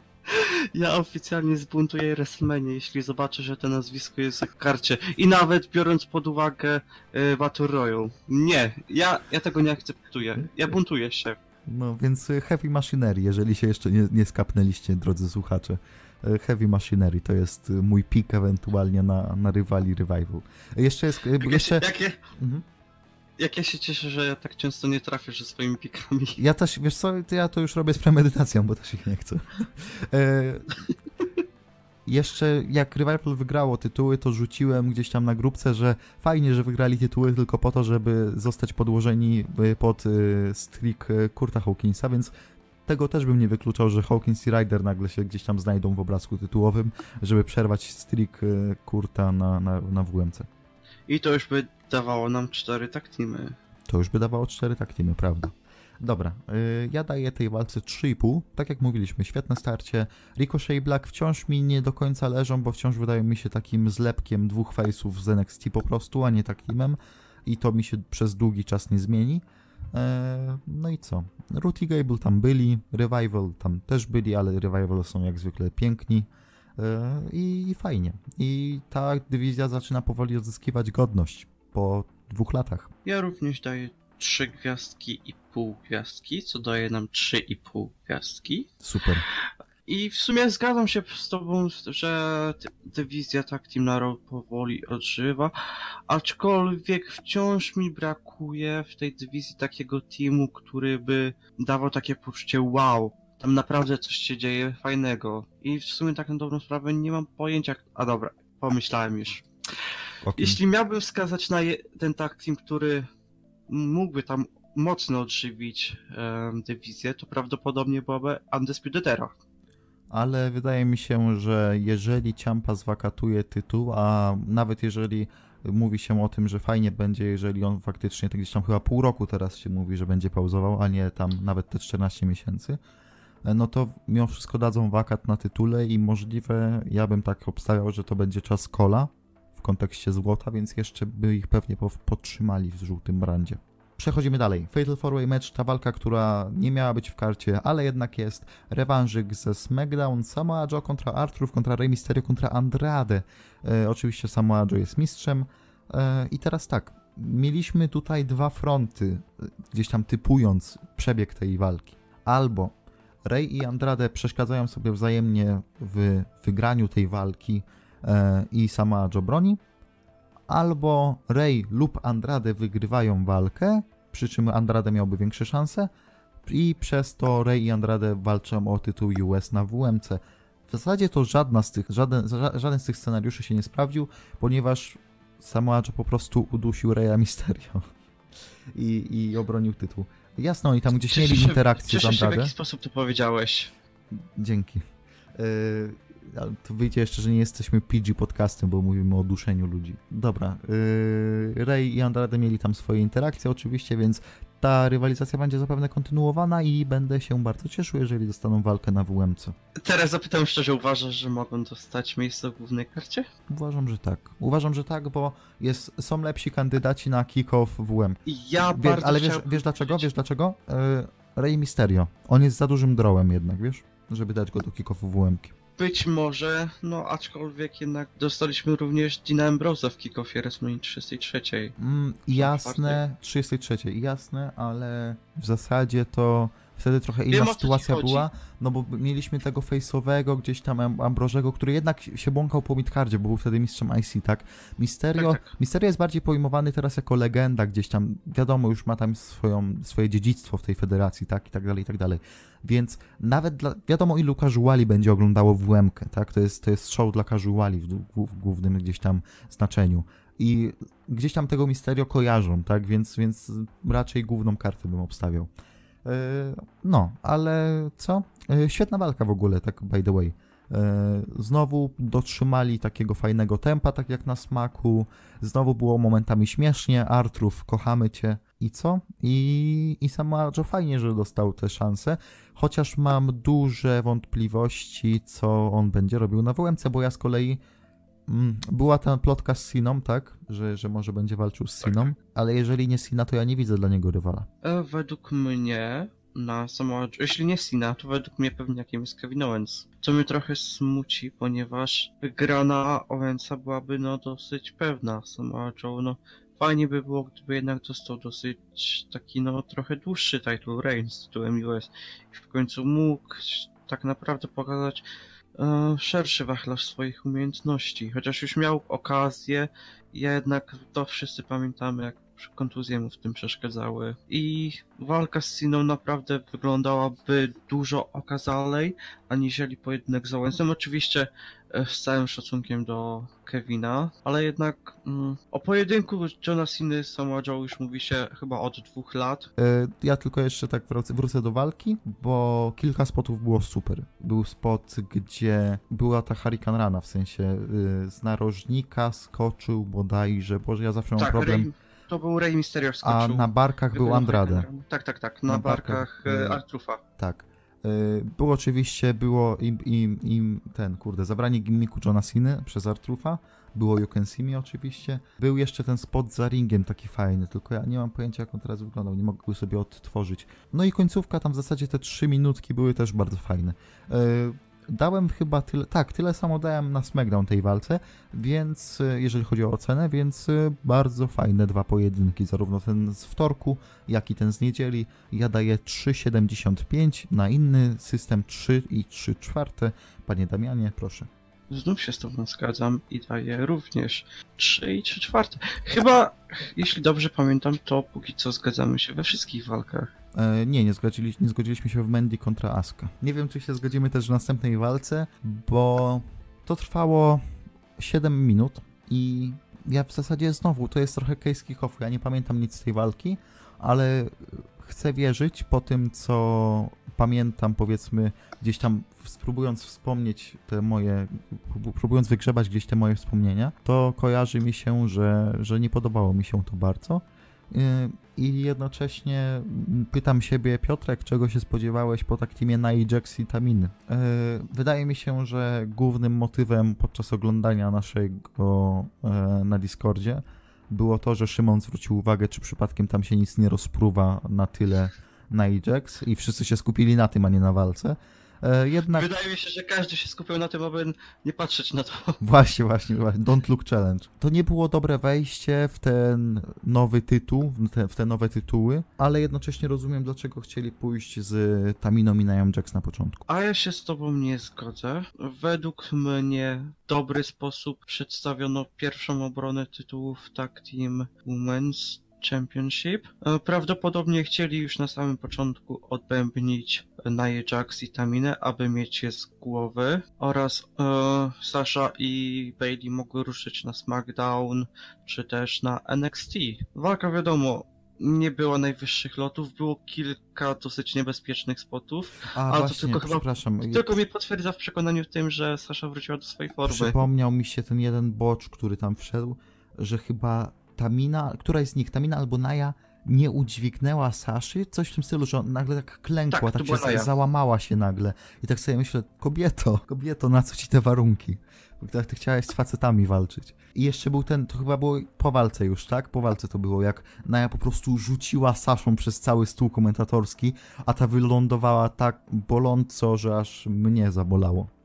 Ja oficjalnie zbuntuję WrestleMania, jeśli zobaczę, że to nazwisko jest w karcie. I nawet biorąc pod uwagę y, Battle Royale. Nie, ja, ja tego nie akceptuję. Ja buntuję się. No więc y, Heavy Machinery, jeżeli się jeszcze nie, nie skapnęliście, drodzy słuchacze. Y, Heavy Machinery to jest mój pik ewentualnie na, na rywali Revival. Jeszcze jest... Jeszcze... ja, się, jak, ja, Mhm. Jak ja się cieszę, że ja tak często nie trafię ze swoimi pikami. Ja też, wiesz co, ja to już robię z premedytacją, bo też ich nie chcę. E, jeszcze jak Revival wygrało tytuły, to rzuciłem gdzieś tam na grupce, że fajnie, że wygrali tytuły tylko po to, żeby zostać podłożeni y, pod y, streak y, Kurta Hawkinsa, więc tego też bym nie wykluczał, że Hawkins i Ryder nagle się gdzieś tam znajdą w obrazku tytułowym, żeby przerwać streak Kurta na, na, na WMC. I to już by dawało nam cztery tak teamy. To już by dawało 4 taktimy, prawda? Dobra, y, ja daję tej walce 3,5. Tak jak mówiliśmy, świetne starcie. Ricochet i Black wciąż mi nie do końca leżą, bo wciąż wydają mi się takim zlepkiem dwóch face'ów z NXT po prostu, a nie takimem. I to mi się przez długi czas nie zmieni. E, No i co? Root i Gable tam byli, Revival tam też byli, ale Revival są jak zwykle piękni. E, I, I fajnie. I ta dywizja zaczyna powoli odzyskiwać godność po dwóch latach. Ja również daję trzy gwiazdki i pół gwiazdki, co daje nam trzy i pół gwiazdki. Super. I w sumie zgadzam się z tobą, że dywizja tak Team powoli odżywa, aczkolwiek wciąż mi brakuje w tej dywizji takiego teamu, który by dawał takie poczucie wow, tam naprawdę coś się dzieje fajnego. I w sumie tak na dobrą sprawę nie mam pojęcia, a dobra, pomyślałem już. O kim? Jeśli miałbym wskazać na ten tag team, który mógłby tam mocno odżywić em, dywizję, to prawdopodobnie byłaby Undisputed Era. Ale wydaje mi się, że jeżeli Ciampa zwakatuje tytuł, a nawet jeżeli mówi się o tym, że fajnie będzie, jeżeli on faktycznie tak gdzieś tam chyba pół roku teraz się mówi, że będzie pauzował, a nie tam nawet te 14 miesięcy, no to mimo wszystko dadzą wakat na tytule i możliwe, ja bym tak obstawiał, że to będzie czas kola w kontekście złota, więc jeszcze by ich pewnie po- podtrzymali w żółtym brandzie. Przechodzimy dalej. Fatal 4 Match, ta walka, która nie miała być w karcie, ale jednak jest. Rewanżyk ze SmackDown, Samoa Joe kontra Arthur, kontra Rey Mysterio, kontra Andrade. E, oczywiście Samoa Joe jest mistrzem. E, I teraz tak, mieliśmy tutaj dwa fronty, e, gdzieś tam typując przebieg tej walki. Albo Rey i Andrade przeszkadzają sobie wzajemnie w wygraniu tej walki e, i Samoa Joe broni, albo Rey lub Andrade wygrywają walkę przy czym Andrade miałby większe szanse i przez to Rey i Andrade walczą o tytuł US na WMC. W zasadzie to żadna z tych, żaden, ża- żaden z tych scenariuszy się nie sprawdził, ponieważ Samoa Joe po prostu udusił Reya Mysterio i, i obronił tytuł. Jasno, oni tam gdzieś Cieszę mieli się- interakcję z Cieszę się, w Andrade. jaki sposób to powiedziałeś. Dzięki. Yy, to wyjdzie jeszcze, że nie jesteśmy PG podcastem, bo mówimy o duszeniu ludzi. Dobra. Yy, Ray i Andrade mieli tam swoje interakcje oczywiście, więc ta rywalizacja będzie zapewne kontynuowana i będę się bardzo cieszył, jeżeli dostaną walkę na WMC. Teraz zapytam szczerze, uważasz, że mogą dostać miejsce w głównej karcie? Uważam, że tak. Uważam, że tak, bo jest, są lepsi kandydaci na kick-off WM. Ja Wie, bardzo ale wiesz, wiesz dlaczego? Wiesz dlaczego? Yy, Ray Mysterio. On jest za dużym drołem jednak, wiesz? Żeby dać go do kick-offu WM-ki. Być może, no aczkolwiek jednak dostaliśmy również Dina Ambrosa w kickoffie WrestleMania 33. Mm, jasne, 33, jasne, ale w zasadzie to wtedy trochę Wiem, inna ci sytuacja była, no bo mieliśmy tego face'owego gdzieś tam Am- Ambrożego, który jednak się błąkał po midcardzie, bo był wtedy mistrzem IC, tak? Mysterio, Tak, tak. Mysterio jest bardziej pojmowany teraz jako legenda gdzieś tam, wiadomo, już ma tam swoją, swoje dziedzictwo w tej federacji, tak? I tak dalej, i tak dalej. Więc nawet dla, wiadomo ilu casuali będzie oglądało WM, tak? To jest, to jest show dla casuali w, w, w głównym gdzieś tam znaczeniu. I gdzieś tam tego Misterio kojarzą, tak? Więc, więc raczej główną kartę bym obstawiał. Yy, No, ale co? Yy, Świetna walka w ogóle, tak by the way. Yy, Znowu dotrzymali takiego fajnego tempa, tak jak na smaku. Znowu było momentami śmiesznie. Artrów, kochamy cię. I co? I, i sama Joe fajnie, że dostał tę szansę. Chociaż mam duże wątpliwości, co on będzie robił na WMC, bo ja z kolei Była ta plotka z Siną, tak? Że, że może będzie walczył z Tak. Siną, ale jeżeli nie Sina, to ja nie widzę dla niego rywala. E, według mnie na Samoa jeśli nie Sina, to według mnie pewnie jakim jest Kevin Owens. Co mnie trochę smuci, ponieważ wygrana Owensa byłaby no dosyć pewna. Samoa Joe, no fajnie by było, gdyby jednak dostał dosyć taki no trochę dłuższy title reign z tytułem US i w końcu mógł tak naprawdę pokazać szerszy wachlarz swoich umiejętności. Chociaż już miał okazję, jednak to wszyscy pamiętamy, jak kontuzje mu w tym przeszkadzały. I walka z Siną naprawdę wyglądałaby dużo okazalej, aniżeli pojedynek z Owensem. Oczywiście e, z całym szacunkiem do Kevina, ale jednak mm, o pojedynku Johna Ceny z Samoa Joe już mówi się chyba od dwóch lat. E, Ja tylko jeszcze tak wrócę, wrócę do walki, bo kilka spotów było super. Był spot, gdzie była ta Hurricane Rana, w sensie y, z narożnika skoczył bodajże, boże ja zawsze mam tak, problem, Rey, to był Rey Mysterio a wskoczył. na barkach był Andrade. Tak, tak, tak, na, Na barkach, barkach, e, e, Artrufa. Tak. Y, Było oczywiście, było im, im, im ten, kurde, zabranie gimmiku Johna Cena przez Artrufa. Było You Can See Me oczywiście. Był jeszcze ten spot za ringiem taki fajny, tylko ja nie mam pojęcia jak on teraz wyglądał, nie mogę go sobie odtworzyć. No i końcówka, tam w zasadzie te trzy minutki były też bardzo fajne. Dałem chyba tyle, tak, tyle samo dałem na SmackDown tej walce, więc y, jeżeli chodzi o ocenę, więc y, bardzo fajne dwa pojedynki, zarówno ten z wtorku, jak i ten z niedzieli. Ja daję 3,75, na inny system 3 i 3 czwarte. Panie Damianie, proszę. Znów się z tobą zgadzam i daję również 3 i 3 czwarte. Chyba, jeśli dobrze pamiętam, to póki co zgadzamy się we wszystkich walkach. E, nie, nie, zgodzili, nie zgodziliśmy się w Mandy kontra Asuka. Nie wiem, czy się zgodzimy też w następnej walce, bo to trwało 7 minut i ja w zasadzie znowu, to jest trochę case kick-offu, ja nie pamiętam nic z tej walki, ale chcę wierzyć po tym, co pamiętam, powiedzmy, gdzieś tam spróbując wspomnieć te moje, prób- próbując wygrzebać gdzieś te moje wspomnienia, to kojarzy mi się, że, że nie podobało mi się to bardzo. Yy, I jednocześnie mm, pytam siebie, Piotrek, czego się spodziewałeś po tak teamie na Jax i Taminy? Yy, Wydaje mi się, że głównym motywem podczas oglądania naszego e, na Discordzie było to, że Szymon zwrócił uwagę, czy przypadkiem tam się nic nie rozpruwa na tyle na Ajax i wszyscy się skupili na tym, a nie na walce. E, Jednak Wydaje mi się, że każdy się skupiał na tym, aby nie patrzeć na to. Właśnie, właśnie, właśnie. Don't Look Challenge. To nie było dobre wejście w ten nowy tytuł, w te, w te nowe tytuły, ale jednocześnie rozumiem, dlaczego chcieli pójść z Taminą i Nia Jax na początku. A ja się z tobą nie zgodzę. Według mnie dobry sposób przedstawiono pierwszą obronę tytułów Tag Team Women's, Championship. E, Prawdopodobnie chcieli już na samym początku odbębnić Nia Jax i Taminę, aby mieć je z głowy oraz e, Sasha i Bailey mogły ruszyć na SmackDown czy też na NXT. Walka wiadomo nie było najwyższych lotów, było kilka dosyć niebezpiecznych spotów, A Ale to właśnie, tylko chyba- przepraszam. tylko mnie potwierdza w przekonaniu w tym, że Sasha wróciła do swojej formy. Przypomniał mi się ten jeden bocz, który tam wszedł, że chyba Tamina, któraś z nich, Tamina albo Naja, nie udźwignęła Saszy, coś w tym stylu, że nagle tak klękła, Tak, tak, się Naja. załamała się nagle. I tak sobie myślę, kobieto, kobieto, na co ci te warunki? Bo tak ty chciałaś z facetami walczyć. I jeszcze był ten, to chyba było po walce już, tak? Po walce to było, jak Naja po prostu rzuciła Saszą przez cały stół komentatorski, a ta wylądowała tak boląco, że aż mnie zabolało.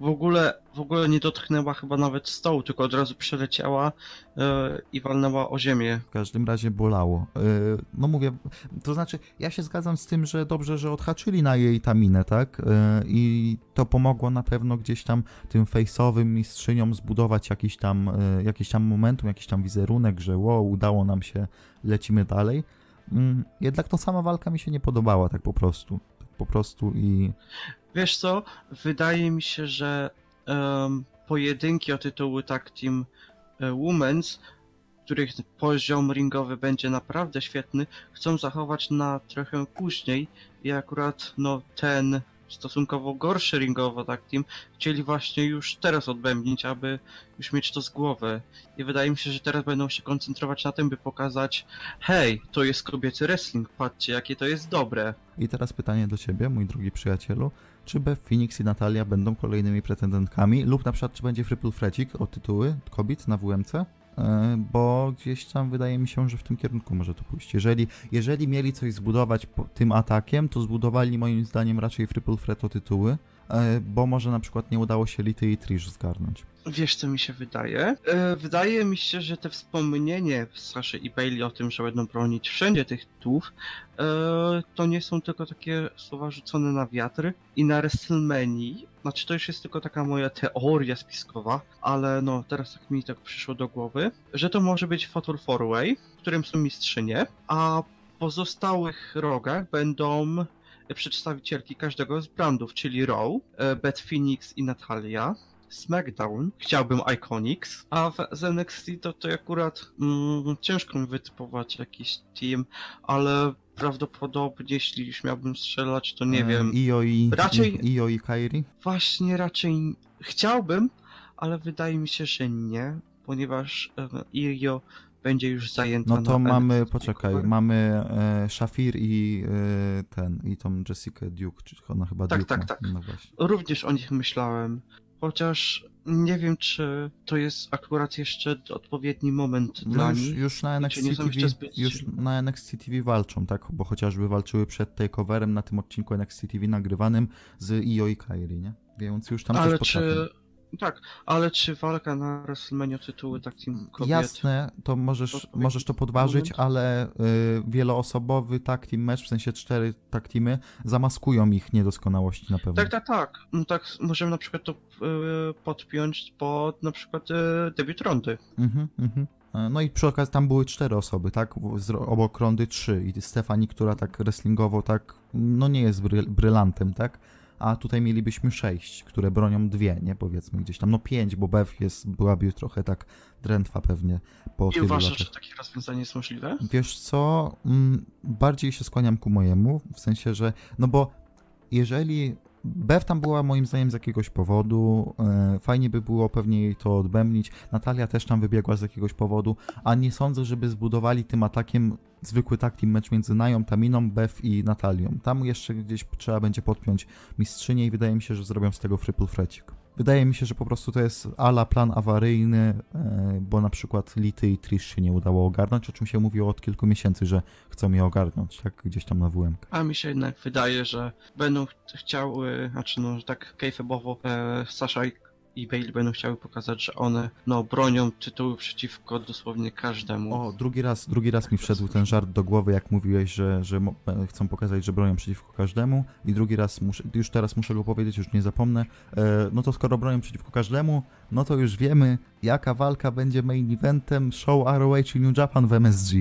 W ogóle, w ogóle nie dotknęła chyba nawet stołu, tylko od razu przeleciała e, i walnęła o ziemię. W każdym razie bolało. Yy, No mówię, to znaczy, ja się zgadzam z tym, że dobrze, że odhaczyli na jej taminę, tak? Yy, I to pomogło na pewno gdzieś tam tym face'owym mistrzyniom zbudować jakiś tam, yy, jakiś tam momentum, jakiś tam wizerunek, że wow, udało nam się, lecimy dalej. Mm, Jednak to sama walka mi się nie podobała, tak po prostu. Tak po prostu i Wiesz co, wydaje mi się, że em, pojedynki o tytuły Tag Team e, Women's, których poziom ringowy będzie naprawdę świetny, chcą zachować na trochę później i akurat no ten stosunkowo gorszy ringowo Tag Team chcieli właśnie już teraz odbębnić, aby już mieć to z głowy. I wydaje mi się, że teraz będą się koncentrować na tym, by pokazać hej, to jest kobiecy wrestling, patrzcie jakie to jest dobre. I teraz pytanie do ciebie, mój drogi przyjacielu. Czy Beth Phoenix i Natalia będą kolejnymi pretendentkami, lub na przykład czy będzie Triple Frecik o tytuły kobiet na WMC? E, Bo gdzieś tam wydaje mi się, że w tym kierunku może to pójść. Jeżeli, jeżeli mieli coś zbudować tym atakiem, to zbudowali moim zdaniem raczej Triple Threat o tytuły, e, bo może na przykład nie udało się Lity i Trish zgarnąć. Wiesz, co mi się wydaje? E, wydaje mi się, że te wspomnienie Saszy i Bailey o tym, że będą bronić wszędzie tych tytułów, to nie są tylko takie słowa rzucone na wiatr i na WrestleMania. Znaczy, to już jest tylko taka moja teoria spiskowa, ale no, teraz tak mi tak przyszło do głowy, że to może być Fatal Four Way, w którym są mistrzynie, a pozostałych rogach będą przedstawicielki każdego z brandów, czyli Raw, e, Beth Phoenix i Natalia, SmackDown, chciałbym Iconics, a w NXT to, to akurat mm, ciężko mi wytypować jakiś team, ale prawdopodobnie jeśli już miałbym strzelać, to nie E, wiem. Io i, Raczej- Io i Kairi? Właśnie raczej chciałbym, ale wydaje mi się, że nie, ponieważ e, Irio będzie już zajęta No to mamy, poczekaj, mamy e, Shafir i e, ten, i tą Jessica Duke, czy ona chyba Tak, Duke tak, ma. tak. No. Również o nich myślałem, chociaż nie wiem, czy to jest akurat jeszcze odpowiedni moment No dla już, nich. już na czy NXT TV, zbyt już na NXT TV walczą, tak? Bo chociażby walczyły przed takeoverem na tym odcinku NXT TV nagrywanym z Io i Kairi, nie? Więc już tam ale coś potrafią. Tak, ale czy walka na WrestleMania tytuły takim kobiet... Jasne, to możesz, odpowiedni możesz to podważyć, moment? ale y, wieloosobowy tag team mecz, w sensie cztery tag teamy, zamaskują ich niedoskonałości na pewno. Tak, tak, tak. No tak, możemy na przykład to e, podpiąć pod na przykład e, debiut rondy. Mhm, mhm. No i przy okazji tam były cztery osoby, tak? Z, obok rondy trzy i Stefani, która tak wrestlingowo tak, no nie jest bry, brylantem, tak? A tutaj mielibyśmy sześć, które bronią dwie, nie? Powiedzmy gdzieś tam, no pięć, bo Bev jest, byłaby trochę tak drętwa pewnie po I uważasz, latach. że takie rozwiązanie jest możliwe? Wiesz co, mm, bardziej się skłaniam ku mojemu, w sensie, że, no bo jeżeli Bev tam była moim zdaniem z jakiegoś powodu, e, fajnie by było pewnie jej to odbębnić, Natalia też tam wybiegła z jakiegoś powodu, a nie sądzę, żeby zbudowali tym atakiem zwykły tag team mecz między Nają, Taminą, Bev i Natalią. Tam jeszcze gdzieś trzeba będzie podpiąć mistrzynię i wydaje mi się, że zrobią z tego triple frecik. Wydaje mi się, że po prostu to jest ala plan awaryjny, e, bo na przykład Lity i Trish się nie udało ogarnąć, o czym się mówiło od kilku miesięcy, że chcą je ogarnąć, tak gdzieś tam na WM. A mi się jednak wydaje, że będą ch- chciały, znaczy no, tak kayfabowo e, Sasha i, i Bailey będą chciały pokazać, że one no bronią tytułu przeciwko dosłownie każdemu. O, drugi raz, drugi raz mi wszedł ten żart do głowy, jak mówiłeś, że, że e, chcą pokazać, że bronią przeciwko każdemu i drugi raz, muszę, już teraz muszę go powiedzieć, już nie zapomnę, e, no to skoro bronią przeciwko każdemu, no to już wiemy, jaka walka będzie main eventem show ROH i New Japan w MSG.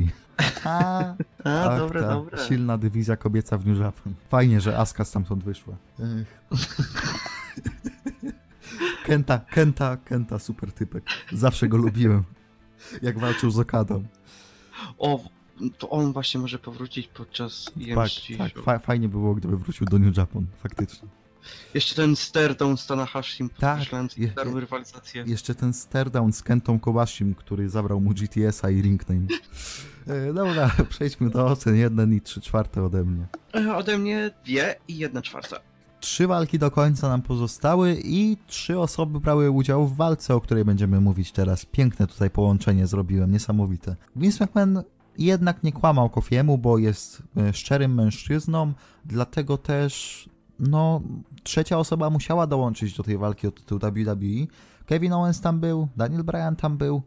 A, A, ach, dobre, ta dobre. Silna dywizja kobieca w New Japan. Fajnie, że Aska stamtąd wyszła. Ech. Kenta, Kenta, Kenta, super typek. Zawsze go lubiłem. Jak walczył z Okadą. O, to on właśnie może powrócić podczas Tak, EMG. tak. Fa fajnie by było, gdyby wrócił do New Japan, faktycznie. Jeszcze ten stare-down z Tanahashim Tak, je- rywalizację. Jeszcze ten staredown z Kentą Kobashim, który zabrał mu GTS-a i ringname. E, Dobra, przejdźmy do ocen. Jeden i trzy czwarte ode mnie. E, Ode mnie dwie i jedna czwarta. Trzy walki do końca nam pozostały i trzy osoby brały udział w walce, o której będziemy mówić teraz. Piękne tutaj połączenie zrobiłem, niesamowite. Vince McMahon jednak nie kłamał Kofiemu, bo jest e, szczerym mężczyzną, dlatego też no, trzecia osoba musiała dołączyć do tej walki o tytuł WWE. Kevin Owens tam był, Daniel Bryan tam był.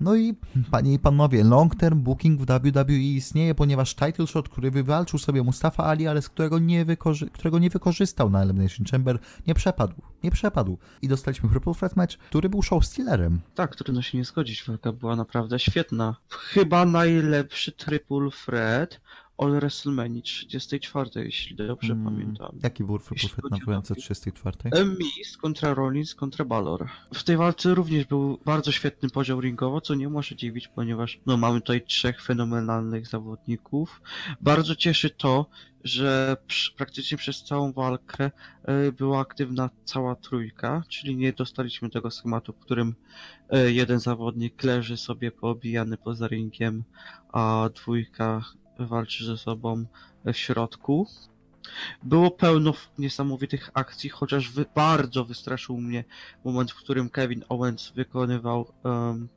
No i panie i panowie, long term booking w WWE istnieje, ponieważ title shot, który wywalczył sobie Mustafa Ali, ale z którego nie, wykorzy- którego nie wykorzystał na Elimination Chamber, nie przepadł. Nie przepadł. I dostaliśmy Triple Threat match, który był show stealerem. Tak, trudno się nie zgodzić, walka była naprawdę świetna. Chyba najlepszy triple threat od WrestleMania 34, jeśli dobrze Mm, pamiętam. Jaki był chodzi na WMC walki. 34? E, Miz kontra Rollins kontra Balor. W tej walce również był bardzo świetny podział ringowo, co nie może dziwić, ponieważ no, mamy tutaj trzech fenomenalnych zawodników. Bardzo cieszy to, że praktycznie przez całą walkę e, była aktywna cała trójka, czyli nie dostaliśmy tego schematu, w którym e, jeden zawodnik leży sobie poobijany poza ringiem, a dwójka walczy ze sobą w środku. Było pełno niesamowitych akcji, chociaż wy, bardzo wystraszył mnie moment, w którym Kevin Owens wykonywał, um,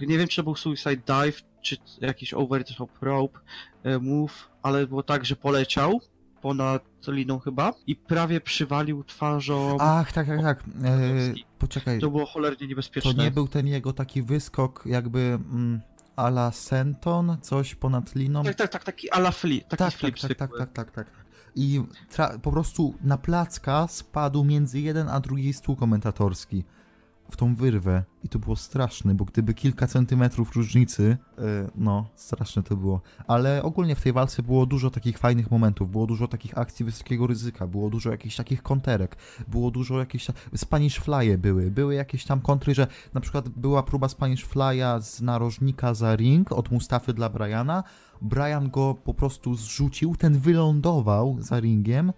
e, nie wiem czy to był Suicide Dive, czy jakiś Over the Top Rope e, move, ale było tak, że poleciał ponad liną chyba i prawie przywalił twarzą. Ach, tak, tak, tak. E, poczekaj, To było cholernie niebezpieczne. to nie był ten jego taki wyskok jakby mm, a la Senton, coś ponad liną? Tak, tak, tak, taki ala flip, taki tak, flip tak, tak, tak, tak, tak, tak. I po prostu na placka spadł między jeden a drugi stół komentatorski w tą wyrwę i to było straszne, bo gdyby kilka centymetrów różnicy, e, no, straszne to było. Ale ogólnie w tej walce było dużo takich fajnych momentów, było dużo takich akcji wysokiego ryzyka, było dużo jakichś takich konterek, było dużo jakichś... Spanish Fly'e były, były jakieś tam kontry, że na przykład była próba Spanish Fly'a z narożnika za ring od Mustafy dla Briana, Brian go po prostu zrzucił, ten wylądował za ringiem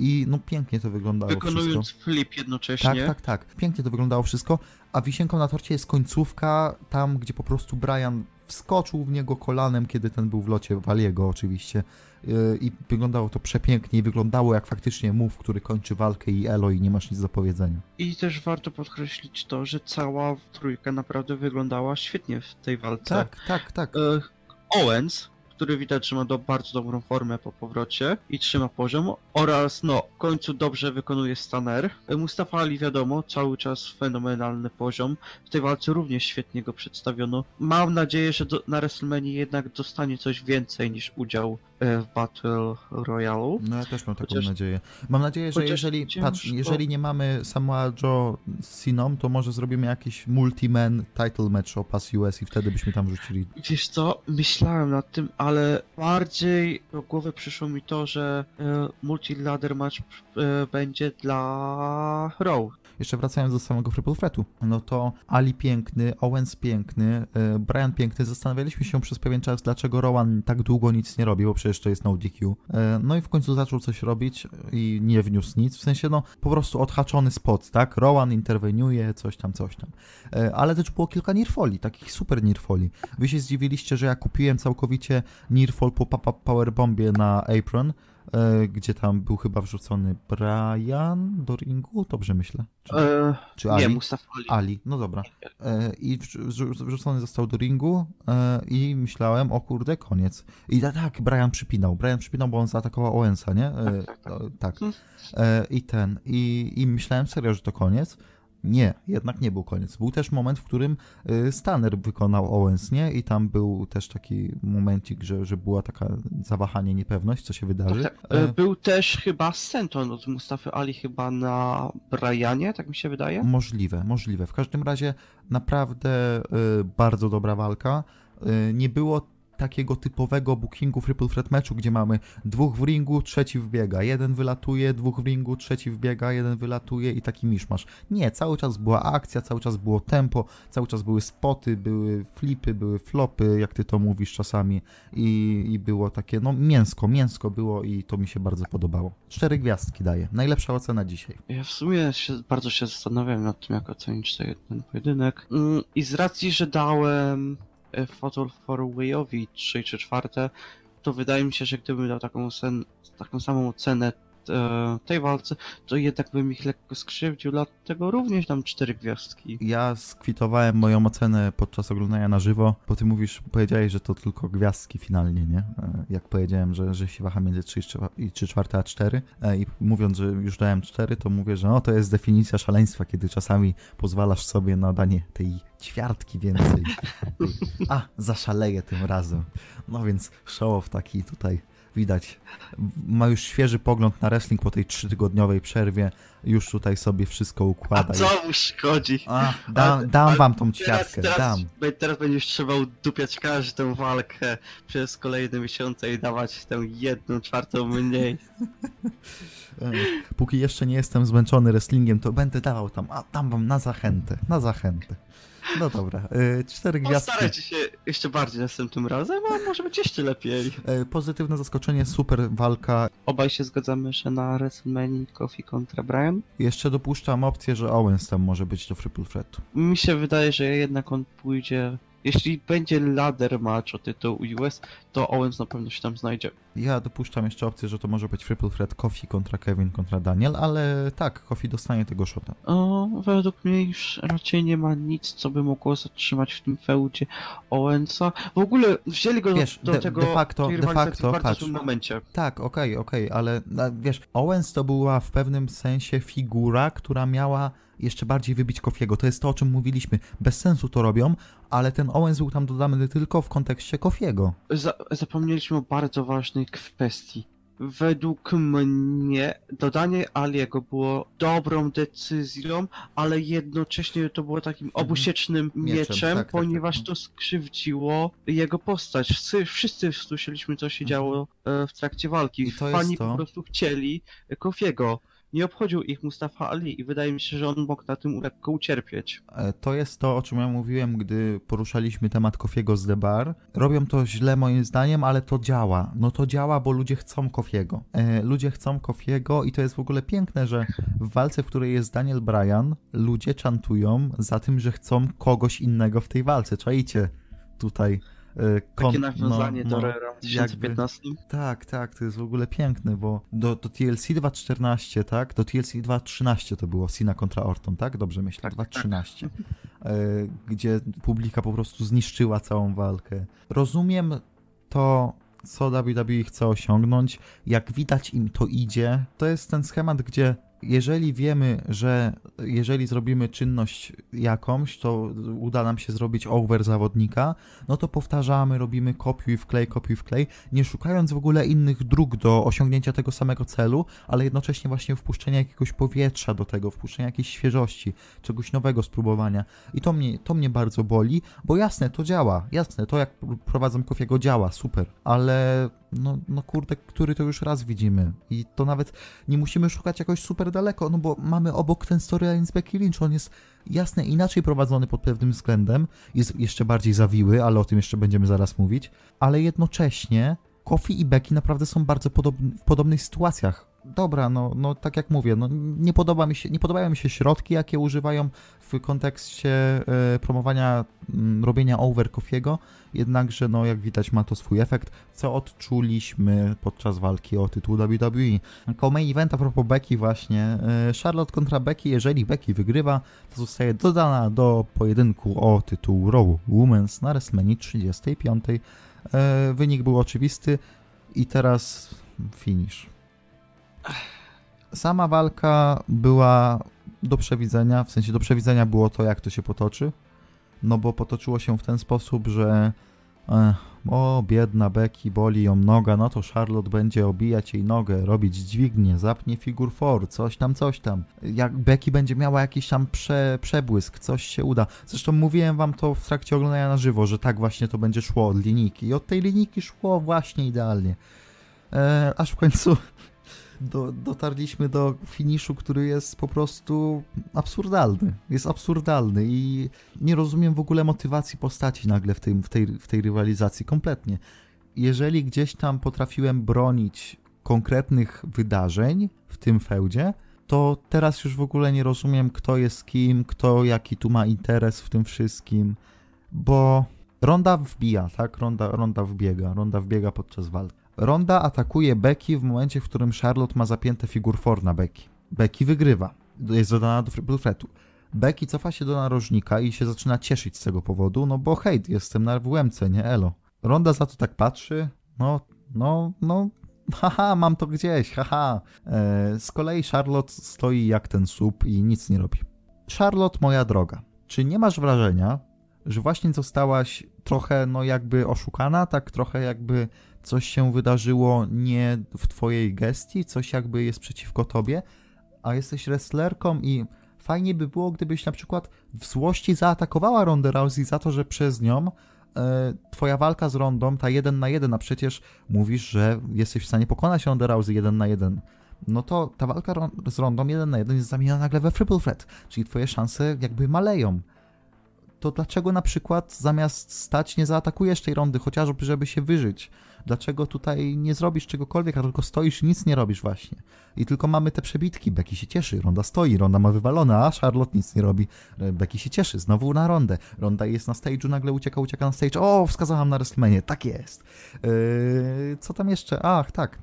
i no pięknie to wyglądało wszystko. Wykonując flip jednocześnie. Tak, tak, tak. Pięknie to wyglądało wszystko, a wisienką na torcie jest końcówka, tam gdzie po prostu Brian wskoczył w niego kolanem, kiedy ten był w locie, Waliego oczywiście. Yy, I wyglądało to przepięknie i wyglądało jak faktycznie move, który kończy walkę i elo i nie masz nic do powiedzenia. I też warto podkreślić to, że cała trójka naprawdę wyglądała świetnie w tej walce. Tak, tak, tak. E, Owens, który widać, że ma do, bardzo dobrą formę po powrocie i trzyma poziom, oraz no, w końcu dobrze wykonuje Stanner. E, Mustafa Ali wiadomo, cały czas fenomenalny poziom. W tej walce również świetnie go przedstawiono. Mam nadzieję, że do, na WrestleMania jednak dostanie coś więcej niż udział w Battle Royale. No ja też mam taką Chociaż- nadzieję. Mam nadzieję, że jeżeli, patrz, jeżeli nie mamy Samoa Joe z Siną, to może zrobimy jakiś multi-man title match o pas US i wtedy byśmy tam wrzucili Wiesz co, myślałem nad tym, ale bardziej do głowy przyszło mi to, że e, multi-ladder match e, będzie dla Raw. Jeszcze wracając do samego Triple Threatu, no to Ali piękny, Owens piękny, e, Brian piękny. Zastanawialiśmy się przez pewien czas, dlaczego Rowan tak długo nic nie robi, bo przecież to jest no DQ. E, No i w końcu zaczął coś robić i nie wniósł nic. W sensie, no po prostu odhaczony spot, tak? Rowan interweniuje, coś tam, coś tam. E, Ale też było kilka nirfoli, takich super nirfoli. Wy się zdziwiliście, że ja kupiłem całkowicie nirfol po papa powerbombie na apron, gdzie tam był chyba wrzucony Brian do ringu, dobrze myślę? Czy, E, czy Ali? nie, Mustafa Ali. Ali, no dobra. E, I wrzu- wrzu- wrzucony został do ringu e, i myślałem, o kurde, koniec. I tak, Brian przypinał. Brian przypinał, bo on zaatakował Owensa, nie? E, Tak, tak, tak. e, tak. E, I ten, i, i myślałem serio, że to koniec. Nie, jednak nie był koniec. Był też moment, w którym y, Stanner wykonał Owens, nie? I tam był też taki momencik, że, że była taka zawahanie, niepewność, co się wydarzy. Tak, tak. E, Był też chyba Senton od Mustafy Ali chyba na Brianie, tak mi się wydaje. Możliwe, możliwe. W każdym razie naprawdę y, bardzo dobra walka. Nie było takiego typowego bookingu Triple Threat meczu, gdzie mamy dwóch w ringu, trzeci wbiega, jeden wylatuje, dwóch w ringu, trzeci wbiega, jeden wylatuje i taki miszmasz. Nie, cały czas była akcja, cały czas było tempo, cały czas były spoty, były flipy, były flopy, jak ty to mówisz czasami i, i było takie, no mięsko, mięsko było i to mi się bardzo podobało. Cztery gwiazdki daję. Najlepsza ocena dzisiaj. Ja w sumie się, bardzo się zastanawiałem nad tym, jak ocenić ten, pojedynek. Mm, I z racji, że dałem Fatal 4 Wayowi 3 czy 4, to wydaje mi się, że gdybym dał taką, ocen, taką samą ocenę e, tej walce, to jednak bym ich lekko skrzywdził, dlatego również dam 4 gwiazdki. Ja skwitowałem moją ocenę podczas oglądania na żywo, bo ty mówisz, powiedziałeś, że to tylko gwiazdki finalnie, nie? E, Jak powiedziałem, że, że się waha między 3 i 3 czwarte a 4 e, i mówiąc, że już dałem 4, to mówię, że no to jest definicja szaleństwa, kiedy czasami pozwalasz sobie na danie tej ćwiartki więcej. A, zaszaleję tym razem. No więc show taki tutaj widać. Ma już świeży pogląd na wrestling po tej trzytygodniowej przerwie. Już tutaj sobie wszystko A układa. co mu szkodzi? A, dam, dam wam tą ćwiartkę, teraz, dam. teraz będziesz trzeba udupiać każdą walkę przez kolejne miesiące i dawać tę jedną czwartą mniej. Póki jeszcze nie jestem zmęczony wrestlingiem, to będę dawał tam, a dam wam na zachętę, na zachętę. No dobra, e, cztery gwiazdki. Postarajcie się jeszcze bardziej następnym razem, a może być jeszcze lepiej. E, Pozytywne zaskoczenie, super walka. Obaj się zgadzamy, że na WrestleMania Kofi kontra Brian. Jeszcze dopuszczam opcję, że Owens tam może być do Triple Threatu. Mi się wydaje, że jednak on pójdzie. Jeśli będzie ladder match o tytuł US, to Owens na pewno się tam znajdzie. Ja dopuszczam jeszcze opcję, że to może być Triple Threat Kofi kontra Kevin kontra Daniel, ale tak, Kofi dostanie tego shota. O, według mnie już raczej nie ma nic, co by mogło zatrzymać w tym feudzie Owensa. W ogóle wzięli go Wiesz, do de- tego de facto- de facto, w patrz. momencie. Tak, okej, okej, ale na- wiesz, Owens to była w pewnym sensie figura, która miała jeszcze bardziej wybić Kofiego. To jest to, o czym mówiliśmy. Bez sensu to robią, ale ten Owens był tam dodany tylko w kontekście Kofiego. Za zapomnieliśmy o bardzo ważnej kwestii. Według mnie dodanie Aliego było dobrą decyzją, ale jednocześnie to było takim obusiecznym Mieczem, mieczem, tak, tak, ponieważ tak. to skrzywdziło jego postać. Wszyscy, wszyscy słyszeliśmy, co się Mhm. działo e, w trakcie walki. Fani to- po prostu chcieli Kofiego. Nie obchodził ich Mustafa Ali i wydaje mi się, że on mógł na tym lekko ucierpieć. E, To jest to, o czym ja mówiłem, gdy poruszaliśmy temat Kofiego z The Bar. Robią to źle moim zdaniem, ale to działa. No to działa, bo ludzie chcą Kofiego. E, ludzie chcą Kofiego i to jest w ogóle piękne, że w walce, w której jest Daniel Bryan, ludzie chantują za tym, że chcą kogoś innego w tej walce. Czajcie tutaj. Kon- Takie nawiązanie no, do no, Rera w 2015. Tak, tak, to jest w ogóle piękne, bo do, do TLC 2.14, tak? Do TLC 2.13 to było Sina kontra Orton, tak? Dobrze myślę, Tak, 2.13. E, gdzie publika po prostu zniszczyła całą walkę. Rozumiem to, co WWE chce osiągnąć. Jak widać im to idzie, to jest ten schemat, gdzie jeżeli wiemy, że jeżeli zrobimy czynność jakąś, to uda nam się zrobić over zawodnika, no to powtarzamy, robimy kopiuj wklej, kopiuj wklej, nie szukając w ogóle innych dróg do osiągnięcia tego samego celu, ale jednocześnie właśnie wpuszczenia jakiegoś powietrza do tego, wpuszczenia jakiejś świeżości, czegoś nowego spróbowania. I to mnie, to mnie bardzo boli, bo jasne, to działa, jasne, to jak prowadzą Kofiego działa, super, ale no, no kurde, który to już raz widzimy i to nawet nie musimy szukać jakoś super daleko, no bo mamy obok ten storyline z Becky Lynch, on jest jasne inaczej prowadzony pod pewnym względem, jest jeszcze bardziej zawiły, ale o tym jeszcze będziemy zaraz mówić, ale jednocześnie Kofi i Becky naprawdę są bardzo podobni, w podobnych sytuacjach. Dobra, no, no tak jak mówię, no, nie, podoba mi się, nie podobają mi się środki, jakie używają w kontekście e, promowania m, robienia over Kofiego, jednakże no jak widać ma to swój efekt, co odczuliśmy podczas walki o tytuł WWE. Jako main event a propos Becky właśnie, e, Charlotte kontra Becky, jeżeli Becky wygrywa, to zostaje dodana do pojedynku o tytuł Raw Women's na WrestleMania 35. E, wynik był oczywisty i teraz finish. Sama walka była do przewidzenia, w sensie do przewidzenia było to, jak to się potoczy, no bo potoczyło się w ten sposób, że Ech, o, biedna Becky, boli ją noga, no to Charlotte będzie obijać jej nogę, robić dźwignię, zapnie figur four, coś tam, coś tam. Jak Becky będzie miała jakiś tam prze, przebłysk, coś się uda. Zresztą mówiłem wam to w trakcie oglądania na żywo, że tak właśnie to będzie szło od linijki. I od tej linijki szło właśnie idealnie. E, aż w końcu do, dotarliśmy do finiszu, który jest po prostu absurdalny. Jest absurdalny i nie rozumiem w ogóle motywacji postaci nagle w tej, w tej, w tej rywalizacji. Kompletnie. Jeżeli gdzieś tam potrafiłem bronić konkretnych wydarzeń w tym feudzie, to teraz już w ogóle nie rozumiem, kto jest kim, kto jaki tu ma interes w tym wszystkim, bo Ronda wbija, tak? Ronda, Ronda wbiega, Ronda wbiega podczas walki. Ronda atakuje Becky w momencie, w którym Charlotte ma zapięte figur 4 na Becky. Becky wygrywa. Jest dodana do threatu. Becky cofa się do narożnika i się zaczyna cieszyć z tego powodu, no bo hejt, jestem na WMC, nie elo. Ronda za to tak patrzy, no, no, no, haha, mam to gdzieś, haha. E, z kolei Charlotte stoi jak ten słup i nic nie robi. Charlotte, moja droga, czy nie masz wrażenia, że właśnie zostałaś trochę, no jakby oszukana, tak trochę jakby coś się wydarzyło nie w twojej gestii, coś jakby jest przeciwko tobie, a jesteś wrestlerką i fajnie by było, gdybyś na przykład w złości zaatakowała Rondę Rousey za to, że przez nią e, twoja walka z Rondą, ta jeden na jeden, a przecież mówisz, że jesteś w stanie pokonać Rondę Rousey jeden na jeden, no to ta walka z Rondą jeden na jeden jest zamieniona nagle we triple threat, czyli twoje szanse jakby maleją to dlaczego na przykład zamiast stać nie zaatakujesz tej rondy, chociażby żeby się wyżyć? Dlaczego tutaj nie zrobisz czegokolwiek, a tylko stoisz nic nie robisz właśnie? I tylko mamy te przebitki, Becky się cieszy, Ronda stoi, Ronda ma wywalone, a Charlotte nic nie robi. Becky się cieszy, znowu na Rondę. Ronda jest na stage'u, nagle ucieka, ucieka na stage. O, wskazałam na WrestleMania, tak jest. Yy, co tam jeszcze? Ach, tak.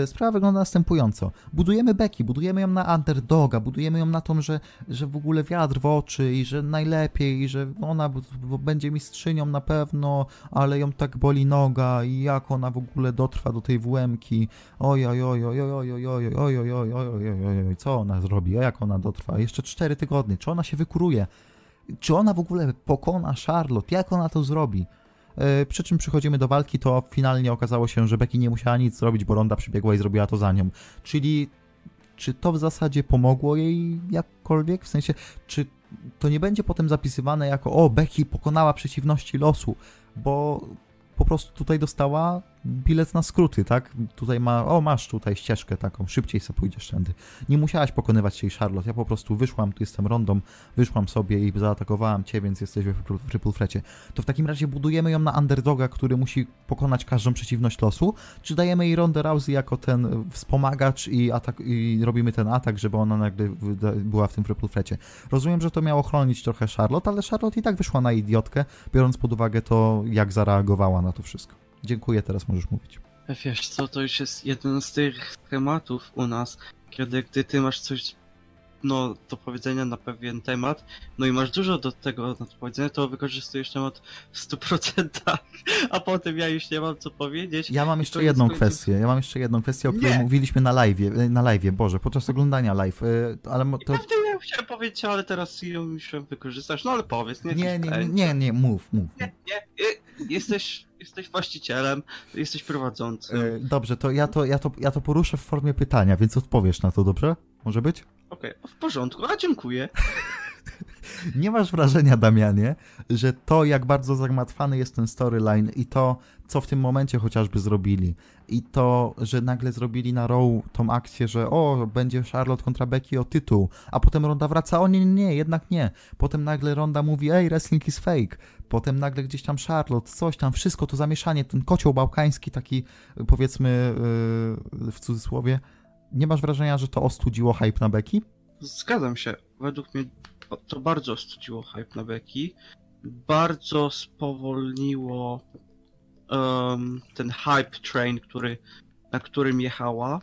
Yy, sprawa wygląda następująco. Budujemy Becky, budujemy ją na underdoga, budujemy ją na tom, że, że w ogóle wiatr w oczy i że najlepiej, i że ona będzie mistrzynią na pewno, ale ją tak boli noga i jak ona w ogóle dotrwa do tej WM-ki. Oj, oj, oj, oj, oj, oj, oj, oj, oj, oj, oj, oj, oj, oj, oj, co ona zrobi, jak ona dotrwa? Jeszcze cztery tygodnie, czy ona się wykuruje? Czy ona w ogóle pokona Charlotte? Jak ona to zrobi? Przy czym przychodzimy do walki, to finalnie okazało się, że Becky nie musiała nic zrobić, bo Ronda przybiegła i zrobiła to za nią. Czyli czy to w zasadzie pomogło jej jakkolwiek? W sensie, czy to nie będzie potem zapisywane jako o, Becky pokonała przeciwności losu, bo po prostu tutaj dostała bilet na skróty, tak? Tutaj ma, o masz tutaj ścieżkę taką, szybciej sobie pójdziesz tędy. Nie musiałaś pokonywać się Charlotte, ja po prostu wyszłam, tu jestem rondą, wyszłam sobie i zaatakowałam cię, więc jesteś w triple threacie. To w takim razie budujemy ją na underdoga, który musi pokonać każdą przeciwność losu, czy dajemy jej Rondę Rousey jako ten wspomagacz i, atak, i robimy ten atak, żeby ona nagle była w tym triple threacie. Rozumiem, że to miało chronić trochę Charlotte, ale Charlotte i tak wyszła na idiotkę, biorąc pod uwagę to, jak zareagowała na to wszystko. Dziękuję, teraz możesz mówić. Wiesz co, to już jest jeden z tych tematów u nas, kiedy gdy ty masz coś no, do powiedzenia na pewien temat, no i masz dużo do tego to powiedzenia, to wykorzystujesz temat w 100%, a potem ja już nie mam co powiedzieć. Ja mam jeszcze jedną kwestię, ja mam jeszcze jedną kwestię, o której nie. mówiliśmy na live, na live, Boże, podczas oglądania live, y, ale to... Pewnie ja chciałem powiedzieć, ale teraz ją już wykorzystasz, no ale powiedz, nie? Nie, nie, nie, nie, nie, mów, mów. Nie, nie, y, jesteś jesteś właścicielem, jesteś prowadzącym. E, dobrze, to ja to, ja, to ja to poruszę w formie pytania, więc odpowiesz na to, dobrze? Może być? Okej, okay, w porządku, a dziękuję. Nie masz wrażenia, Damianie, że to, jak bardzo zagmatwany jest ten storyline i to, co w tym momencie chociażby zrobili, i to, że nagle zrobili na Row tą akcję, że o, będzie Charlotte kontra Becky o tytuł, a potem Ronda wraca, o nie, nie, nie, jednak nie. Potem nagle Ronda mówi, ej, wrestling is fake. Potem nagle gdzieś tam Charlotte, coś tam, wszystko to zamieszanie, ten kocioł bałkański taki, powiedzmy yy, w cudzysłowie. Nie masz wrażenia, że to ostudziło hype na Becky? Zgadzam się. Według mnie to bardzo ostudziło hype na Becky. Bardzo spowolniło um, ten hype train, który, na którym jechała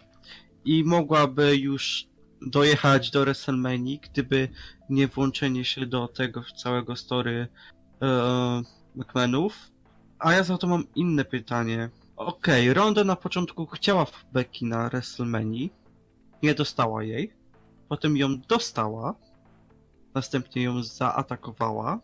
i mogłaby już dojechać do WrestleMania, gdyby nie włączenie się do tego całego story e, McMahonów. A ja za to mam inne pytanie. Okej, okay, Ronda na początku chciała Becky na WrestleMania, nie dostała jej, potem ją dostała, następnie ją zaatakowała,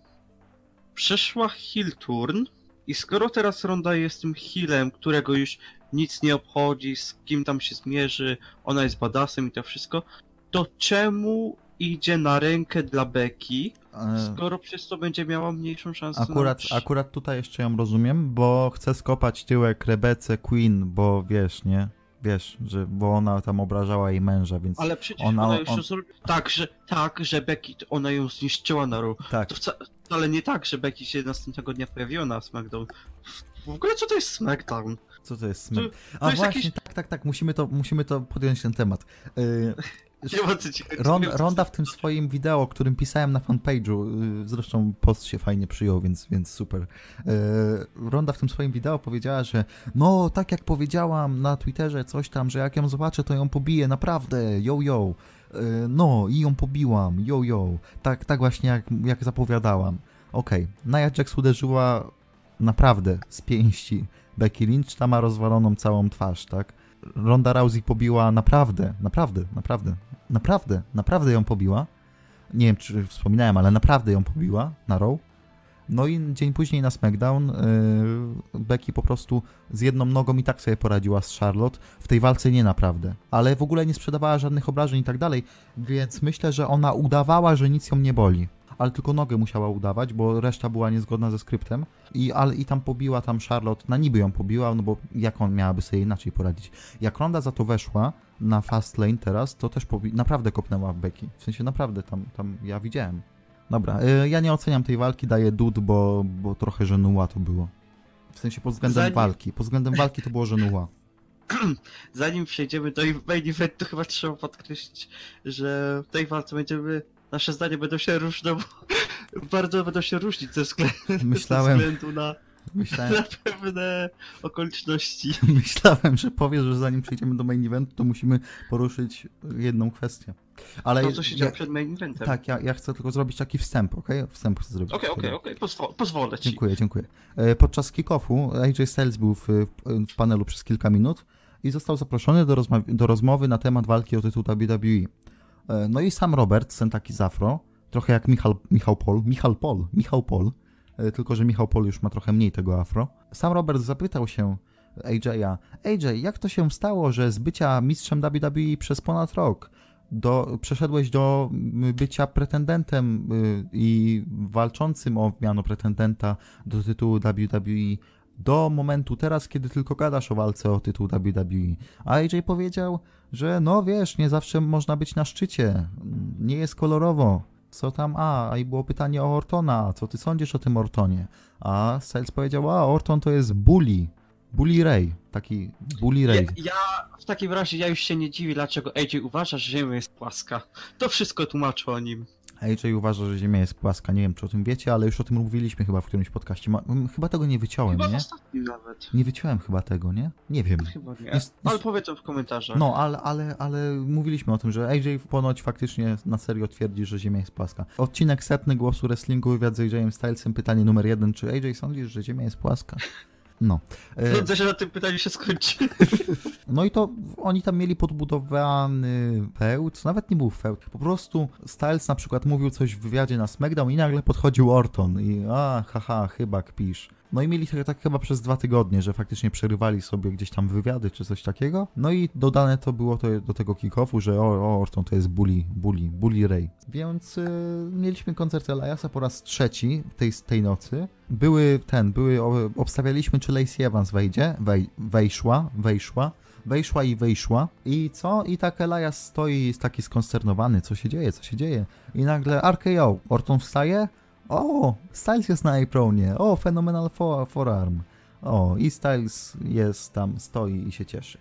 przeszła heel turn, I skoro teraz Ronda jest tym healem, którego już nic nie obchodzi, z kim tam się zmierzy, ona jest badasem i to wszystko, to czemu idzie na rękę dla Becky, E, skoro przez to będzie miała mniejszą szansę Akurat, na... akurat tutaj jeszcze ją rozumiem, bo chce skopać tyłek Rebece Queen, bo wiesz, nie? Wiesz, że, bo ona tam obrażała jej męża, więc Ale przecież Ona- ona, już on- to. Tak, że, tak, że Becky, ona ją zniszczyła na Raw. tak. To wca... wcale nie tak, że Becky się następnego dnia pojawiła na SmackDown. W ogóle co to jest SmackDown? Co to jest To- smyk? A jest właśnie, tak, tak, tak, musimy to, musimy to podjąć ten temat. Yy, Nie ma co ci Ron, Ronda w tym swoim wideo, którym pisałem na fanpage'u, yy, zresztą post się fajnie przyjął, więc, więc super. Yy, Ronda w tym swoim wideo powiedziała, że no, tak jak powiedziałam na Twitterze coś tam, że jak ją zobaczę, to ją pobiję, naprawdę, yo yo. Yy, No, i ją pobiłam, yo yo. Tak, tak właśnie jak, jak zapowiadałam. Okej, Nia Jax uderzyła naprawdę z pięści. Becky Lynch tam ma rozwaloną całą twarz, tak? Ronda Rousey pobiła naprawdę, naprawdę, naprawdę, naprawdę, naprawdę ją pobiła. Nie wiem, czy wspominałem, ale naprawdę ją pobiła na Raw. No i dzień później na SmackDown yy, Becky po prostu z jedną nogą i tak sobie poradziła z Charlotte. W tej walce nie naprawdę, ale w ogóle nie sprzedawała żadnych obrażeń i tak dalej, więc myślę, że ona udawała, że nic ją nie boli. Ale tylko nogę musiała udawać, bo reszta była niezgodna ze skryptem. I, ale, I tam pobiła tam Charlotte, na niby ją pobiła, no bo jak on miałaby sobie inaczej poradzić. Jak Ronda za to weszła na fast lane teraz, to też pobi- naprawdę kopnęła Becky. W sensie naprawdę tam, tam ja widziałem. Dobra, y, ja nie oceniam tej walki, daję dud, bo, bo trochę żenuła to było. W sensie pod względem Zanim- walki. Pod względem walki to było żenuła. Zanim przejdziemy do main eventu, chyba trzeba podkreślić, że w tej walce będziemy, nasze zdania będą się różne, bo bardzo będą się różnić ze względu, Myślałem, ze względu na, myślałem, na pewne okoliczności. myślałem, że powiesz, że zanim przejdziemy do main eventu, to musimy poruszyć jedną kwestię. Ale To, co się ja, działo przed main eventem. tak, ja, ja chcę tylko zrobić taki wstęp, okej? Wstęp chcę zrobić. Okej, okej, okej, pozwo- pozwolę ci. Dziękuję, dziękuję. E, Podczas kick-offu AJ Styles był w, w panelu przez kilka minut i został zaproszony do, do rozmowy na temat walki o tytuł WWE. E, No i sam Robert, ten taki z afro, trochę jak Michał, Michał Pol, Michał Pol, Michał Pol, e, tylko że Michał Pol już ma trochę mniej tego afro. Sam Robert zapytał się AJ'a, AJ, jak to się stało, że z bycia mistrzem WWE przez ponad rok do, przeszedłeś do bycia pretendentem y, i walczącym o miano pretendenta do tytułu WWE do momentu teraz, kiedy tylko gadasz o walce o tytuł WWE. A AJ powiedział, że no wiesz, nie zawsze można być na szczycie, nie jest kolorowo. Co tam? A, i było pytanie o Ortona, co ty sądzisz o tym Ortonie? A Styles powiedział, a Orton to jest bully, bully Ray, taki bully Ray. Ja, ja w takim razie ja już się nie dziwię, dlaczego AJ uważa, że Ziemia jest płaska. To wszystko tłumaczy o nim. AJ uważa, że Ziemia jest płaska. Nie wiem, czy o tym wiecie, ale już o tym mówiliśmy chyba w którymś podcaście. Ma, chyba tego nie wyciąłem, Chyba nie? ostatnim nawet. Nie wyciąłem chyba tego, nie? Nie wiem. Chyba nie. Jest- Ale jest- powiedzą w komentarzach. No, ale, ale, ale mówiliśmy o tym, że AJ ponoć faktycznie na serio twierdzi, że Ziemia jest płaska. Odcinek setny głosu wrestlingu, wywiad z AJ'em Stylesem, pytanie numer jeden, czy AJ sądzisz, że Ziemia jest płaska? No. E, Sądzę, że na tym pytaniu się skończy. No i to oni tam mieli podbudowany feud, nawet nie był feud. Po prostu Styles na przykład mówił coś w wywiadzie na SmackDown i nagle podchodził Orton i a, haha, chyba kpisz. No i mieli tak, tak chyba przez dwa tygodnie, że faktycznie przerywali sobie gdzieś tam wywiady czy coś takiego. No i dodane to było to do tego kick-offu, że o, o Orton to jest bully, bully, bully Ray. Więc y, mieliśmy koncert Eliasa po raz trzeci tej, tej nocy. Były ten, były, obstawialiśmy czy Lacey Evans wejdzie, wej, wejszła, wejszła. Wejszła i wejszła. I co? I tak Elias stoi jest taki skonsternowany. Co się dzieje? Co się dzieje? I nagle RKO. Orton wstaje. O! Styles jest na apronie. O! Phenomenal fo- forearm. O! I Styles jest tam, stoi i się cieszy.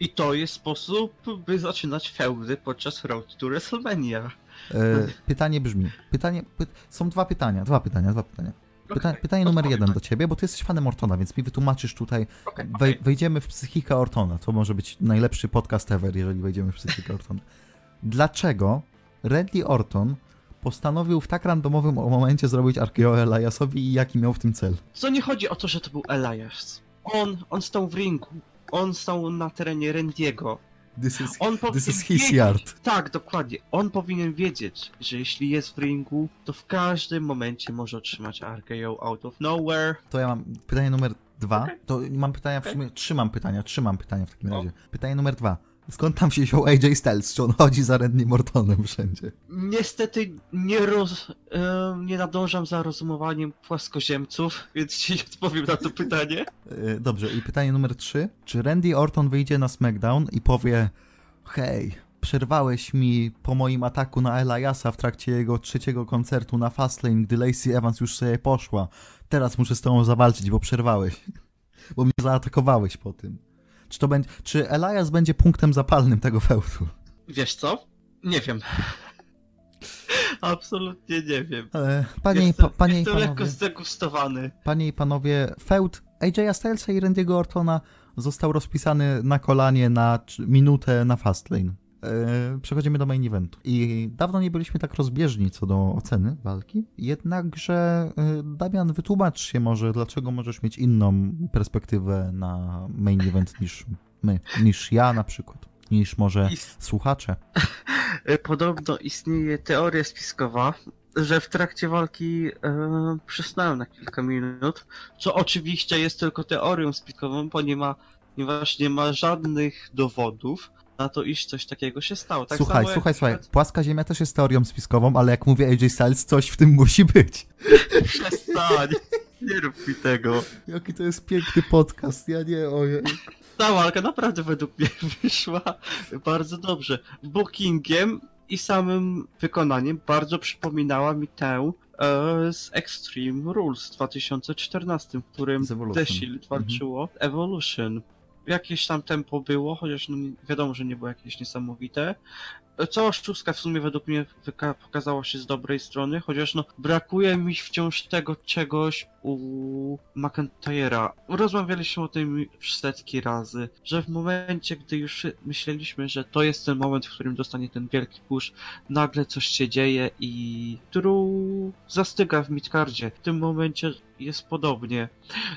I to jest sposób, by zaczynać feudy podczas Road to WrestleMania. E, pytanie brzmi. Pytanie, py, są dwa pytania. Dwa pytania, dwa pytania. Pyta, Okej, pytanie numer jeden do ciebie, bo ty jesteś fanem Ortona, więc mi wytłumaczysz tutaj. Okej, Wej, wejdziemy w psychikę Ortona. To może być najlepszy podcast ever, jeżeli wejdziemy w psychikę Ortona. Dlaczego Randy Orton postanowił w tak randomowym momencie zrobić RKO Eliasowi i jaki miał w tym cel? To nie chodzi o to, że to był Elias. On, on stał w ringu. On stał na terenie Randiego. This is, On this is his wiedzieć, yard. Tak, dokładnie. On powinien wiedzieć, że jeśli jest w ringu, to w każdym momencie może otrzymać RKO out of nowhere. To ja mam pytanie numer dwa. Okej. To mam pytania, w sumie trzy mam pytania, trzy mam pytania w takim O. razie. Pytanie numer dwa. Skąd tam się wziął AJ Styles? Czy on chodzi za Randy Mortonem wszędzie? Niestety nie, roz, e, nie nadążam za rozumowaniem płaskoziemców, więc ci odpowiem na to pytanie. E, Dobrze, i pytanie numer trzy. Czy Randy Orton wyjdzie na SmackDown i powie hej, przerwałeś mi po moim ataku na Eliasa w trakcie jego trzeciego koncertu na Fastlane, gdy Lacey Evans już sobie poszła. Teraz muszę z tobą zawalczyć, bo przerwałeś. Bo mnie zaatakowałeś po tym. Czy to będzie, czy Elias będzie punktem zapalnym tego fełdu? Wiesz co? Nie wiem. Absolutnie nie wiem. E, Panie, i jestem, pa, panie, i jestem lekko panowie, zdegustowany. panie i panowie, feud AJ'a Stylesa i Randy'ego Ortona został rozpisany na kolanie na minutę na Fastlane. E, Przechodzimy do main eventu. I dawno nie byliśmy tak rozbieżni co do oceny walki, jednakże e, Damian, wytłumacz się może, dlaczego możesz mieć inną perspektywę na main event niż my, niż ja na przykład, niż może Ist- słuchacze. Podobno istnieje teoria spiskowa, że w trakcie walki e, przysnąłem na kilka minut, co oczywiście jest tylko teorią spiskową, ponieważ nie ma żadnych dowodów na to, iż coś takiego się stało. Tak słuchaj, samo jak słuchaj, słuchaj, Płaska Ziemia też jest teorią spiskową, ale jak mówię AJ Styles, coś w tym musi być. Przestań, nie rób mi tego. Jaki to jest piękny podcast, ja nie, ojej. Ta walka naprawdę według mnie wyszła bardzo dobrze. Bookingiem i samym wykonaniem bardzo przypominała mi tę e, z Extreme Rules w 2014, w którym. The Shield walczyło Evolution. Jakieś tam tempo było, chociaż no, wiadomo, że nie było jakieś niesamowite. E, Cała sztuczka w sumie według mnie pokazała się z dobrej strony, chociaż no brakuje mi wciąż tego czegoś u McIntyre'a. Rozmawialiśmy o tym już setki razy, że w momencie, gdy już myśleliśmy, że to jest ten moment, w którym dostanie ten wielki push, nagle coś się dzieje i Drew zastyga w midcardzie. W tym momencie jest podobnie.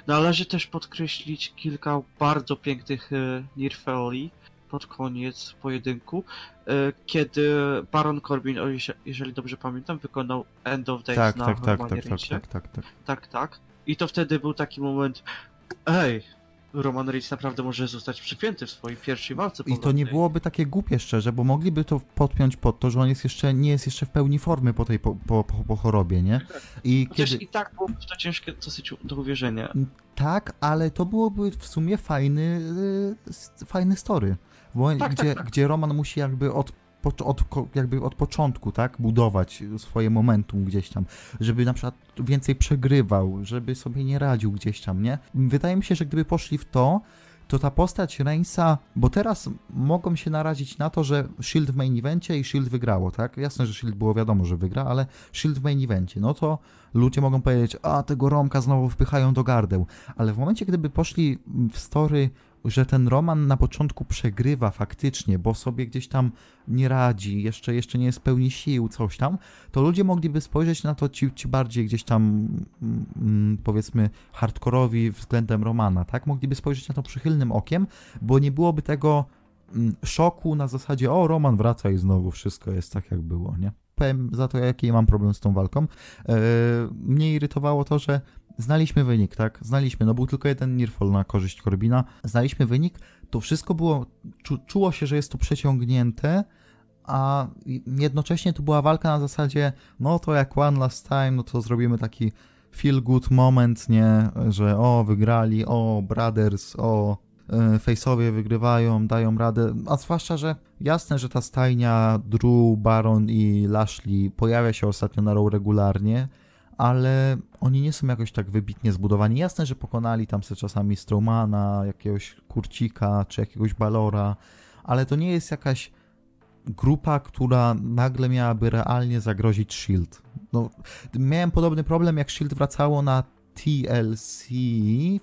Należy też podkreślić kilka bardzo pięknych e, Nirfeli pod koniec pojedynku, e, kiedy Baron Corbin, jeżeli dobrze pamiętam, wykonał End of Days Tak, na tak, tak, tak, tak, tak, tak, tak. tak, tak. I to wtedy był taki moment, ej, Roman Reigns naprawdę może zostać przypięty w swojej pierwszej walce I to nie byłoby takie głupie szczerze, bo mogliby to podpiąć pod to, że on jest jeszcze, nie jest jeszcze w pełni formy po tej, po, po, po, chorobie, nie? I Chociaż kiedy... i tak byłoby to ciężkie dosyć do uwierzenia. Tak, ale to byłoby w sumie fajny, y, fajny story. Bo Tak, gdzie, tak. gdzie Roman musi jakby od, od, jakby od początku, tak, budować swoje momentum gdzieś tam, żeby na przykład więcej przegrywał, żeby sobie nie radził gdzieś tam, nie? Wydaje mi się, że gdyby poszli w to, to ta postać Reinsa, bo teraz mogą się narazić na to, że Shield w main evencie i Shield wygrało, tak? Jasne, że Shield było wiadomo, że wygra, ale Shield w main evencie, no to ludzie mogą powiedzieć, a tego Romka znowu wpychają do gardeł, ale w momencie, gdyby poszli w story, że ten Roman na początku przegrywa faktycznie, bo sobie gdzieś tam nie radzi, jeszcze, jeszcze nie jest pełni sił, coś tam, to ludzie mogliby spojrzeć na to ci, ci bardziej gdzieś tam, mm, powiedzmy, hardkorowi względem Romana, tak? Mogliby spojrzeć na to przychylnym okiem, bo nie byłoby tego mm, szoku na zasadzie, o, Roman wraca i znowu wszystko jest tak, jak było, nie? Powiem za to, jaki mam problem z tą walką. Eee, mnie irytowało to, że znaliśmy wynik, tak? Znaliśmy, no był tylko jeden Nirfall na korzyść Corbina. Znaliśmy wynik, to wszystko było, czu, czuło się, że jest to przeciągnięte, a jednocześnie to była walka na zasadzie, no to jak one last time, no to zrobimy taki feel good moment, nie? Że o, wygrali, o, brothers, o, e, face'owie wygrywają, dają radę, a zwłaszcza, że jasne, że ta stajnia Drew, Baron i Lashley pojawia się ostatnio na Raw regularnie, ale oni nie są jakoś tak wybitnie zbudowani. Jasne, że pokonali tam sobie czasami Strowmana, jakiegoś Kurcika czy jakiegoś Balora, ale to nie jest jakaś grupa, która nagle miałaby realnie zagrozić Shield. No, miałem podobny problem, jak Shield wracało na TLC,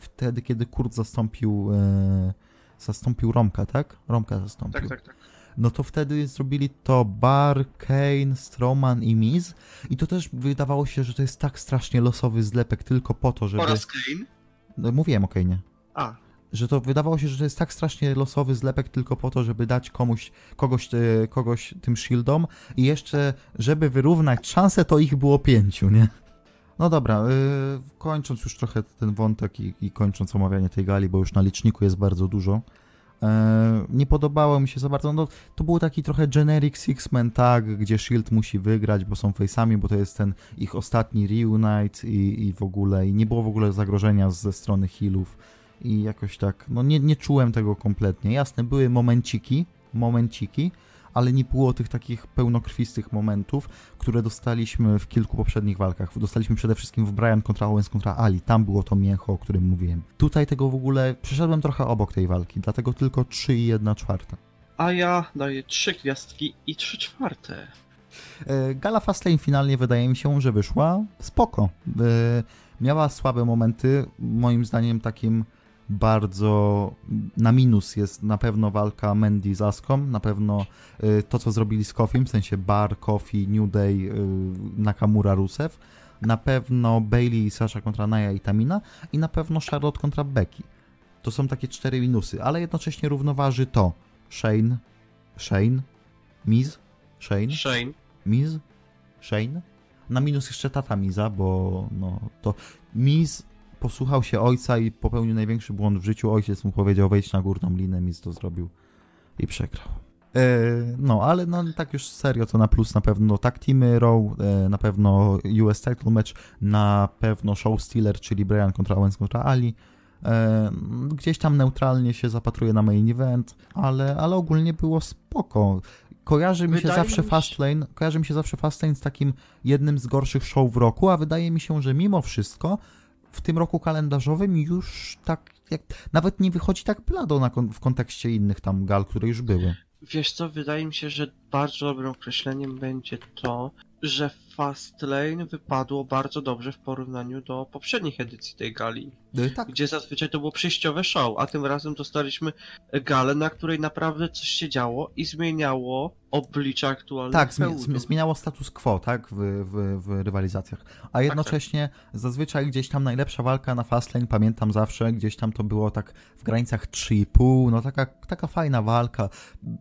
wtedy, kiedy Kurt zastąpił, e, zastąpił Romka, tak? Romka zastąpił. Tak, tak, tak. No to wtedy zrobili to Bar, Kane, Strowman i Miz i to też wydawało się, że to jest tak strasznie losowy zlepek tylko po to, żeby... Oraz Kane. No, mówiłem o Kane'ie. A, że to wydawało się, że to jest tak strasznie losowy zlepek tylko po to, żeby dać komuś, kogoś, e, kogoś tym shieldom i jeszcze, żeby wyrównać szanse, to ich było pięciu, nie? No dobra, yy, kończąc już trochę ten wątek i, i kończąc omawianie tej gali, bo już na liczniku jest bardzo dużo. Yy, nie podobało mi się za bardzo. No, to był taki trochę generic Six-Man tag, gdzie Shield musi wygrać, bo są face'ami, bo to jest ten ich ostatni reunite i, i w ogóle. I nie było w ogóle zagrożenia ze strony healów. I jakoś tak, no nie, nie czułem tego kompletnie. Jasne, były momenciki, momenciki, ale nie było tych takich pełnokrwistych momentów, które dostaliśmy w kilku poprzednich walkach. Dostaliśmy przede wszystkim w Brian kontra Owens kontra Ali. Tam było to mięcho, o którym mówiłem. Tutaj tego w ogóle przeszedłem trochę obok tej walki, dlatego tylko 3 i 1 czwarta. A ja daję trzy gwiazdki i trzy czwarte. E, Gala Fastlane finalnie wydaje mi się, że wyszła spoko. E, Miała słabe momenty, moim zdaniem takim bardzo na minus jest na pewno walka Mandy z Aską, na pewno y, to, co zrobili z Kofim, w sensie Bar, Kofi, New Day, y, Nakamura, Rusev, na pewno Bailey i Sasha kontra Naya i Tamina i na pewno Charlotte kontra Becky. To są takie cztery minusy, ale jednocześnie równoważy to Shane, Shane, Miz, Shane, Shane. Miz, Shane. Na minus jeszcze tata Miza, bo no to Miz posłuchał się ojca i popełnił największy błąd w życiu. Ojciec mu powiedział wejść na górną linę, Miz to zrobił i przegrał. E, no, ale no tak już serio to na plus na pewno tag teamy Raw, e, na pewno US title match, na pewno show stealer, czyli Brian kontra Owens kontra Ali. E, gdzieś tam neutralnie się zapatruje na main event, ale, ale ogólnie było spoko. Kojarzy mi się Wydaje zawsze mi się- Fastlane, kojarzy mi się zawsze Fastlane z takim jednym z gorszych show w roku, a wydaje mi się, że mimo wszystko w tym roku kalendarzowym już tak jak nawet nie wychodzi tak blado na, w kontekście innych tam gal, które już były. Wiesz co, wydaje mi się, że bardzo dobrym określeniem będzie to, że Fastlane wypadło bardzo dobrze w porównaniu do poprzednich edycji tej gali, E, Tak, gdzie zazwyczaj to było przejściowe show, a tym razem dostaliśmy galę, na której naprawdę coś się działo i zmieniało oblicze aktualnych Tak, zmi- zmieniało status quo, tak, w, w, w rywalizacjach. A jednocześnie zazwyczaj gdzieś tam najlepsza walka na Fastlane, pamiętam zawsze, gdzieś tam to było tak w granicach 3,5, no taka, taka fajna walka.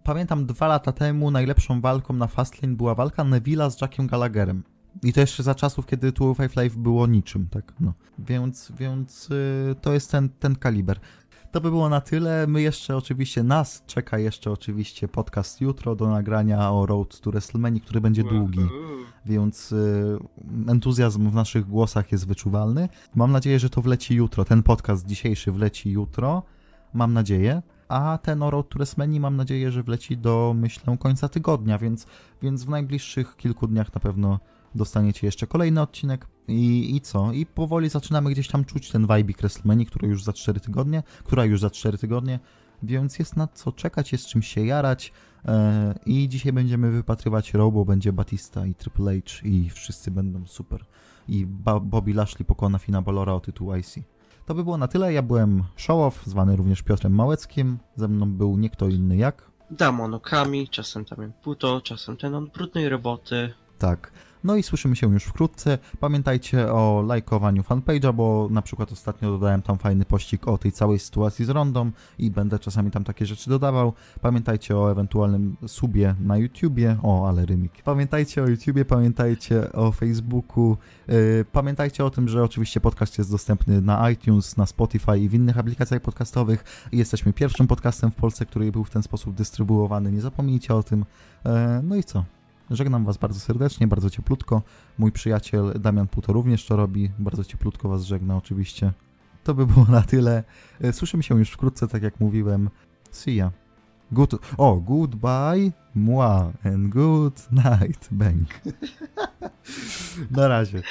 Pamiętam dwa lata temu najlepszą walką na Fastlane była walka Neville'a z Jackiem Gallagherem. I to jeszcze za czasów, kiedy 205 Live było niczym, tak, no. Więc, więc y, to jest ten, ten kaliber. To by było na tyle. My jeszcze oczywiście, nas czeka jeszcze oczywiście podcast jutro do nagrania o Road to WrestleMania, który będzie długi, więc y, entuzjazm w naszych głosach jest wyczuwalny. Mam nadzieję, że to wleci jutro. Ten podcast dzisiejszy wleci jutro. Mam nadzieję. A ten o Road to WrestleMania mam nadzieję, że wleci do, myślę, końca tygodnia, więc, więc w najbliższych kilku dniach na pewno dostaniecie jeszcze kolejny odcinek. I, I co? I powoli zaczynamy gdzieś tam czuć ten vibe WrestleMania, który już za 4 tygodnie, która już za 4 tygodnie, więc jest na co czekać, jest czym się jarać. E, I dzisiaj będziemy wypatrywać Raw, bo będzie Batista i Triple H i wszyscy będą super. I ba- Bobby Lashley pokona Fina Balora o tytuł IC. To by było na tyle. Ja byłem Showoff, zwany również Piotrem Małeckim. Ze mną był nie kto inny jak. Damon Okami, czasem Damian Puto, czasem ten od brudnej roboty. Tak. No i słyszymy się już wkrótce. Pamiętajcie o lajkowaniu fanpage'a, bo na przykład ostatnio dodałem tam fajny pościg o tej całej sytuacji z Rondą i będę czasami tam takie rzeczy dodawał. Pamiętajcie o ewentualnym subie na YouTubie. O, ale rymik. Pamiętajcie o YouTubie, pamiętajcie o Facebooku. Yy, pamiętajcie o tym, że oczywiście podcast jest dostępny na iTunes, na Spotify i w innych aplikacjach podcastowych. Jesteśmy pierwszym podcastem w Polsce, który był w ten sposób dystrybuowany. Nie zapomnijcie o tym. Yy, no i co? Żegnam Was bardzo serdecznie, bardzo cieplutko. Mój przyjaciel Damian Puto również to robi. Bardzo cieplutko Was żegna oczywiście. To by było na tyle. E, Słyszymy się już wkrótce, tak jak mówiłem. See ya. Good... O, goodbye, moi, and good night, bang. na razie.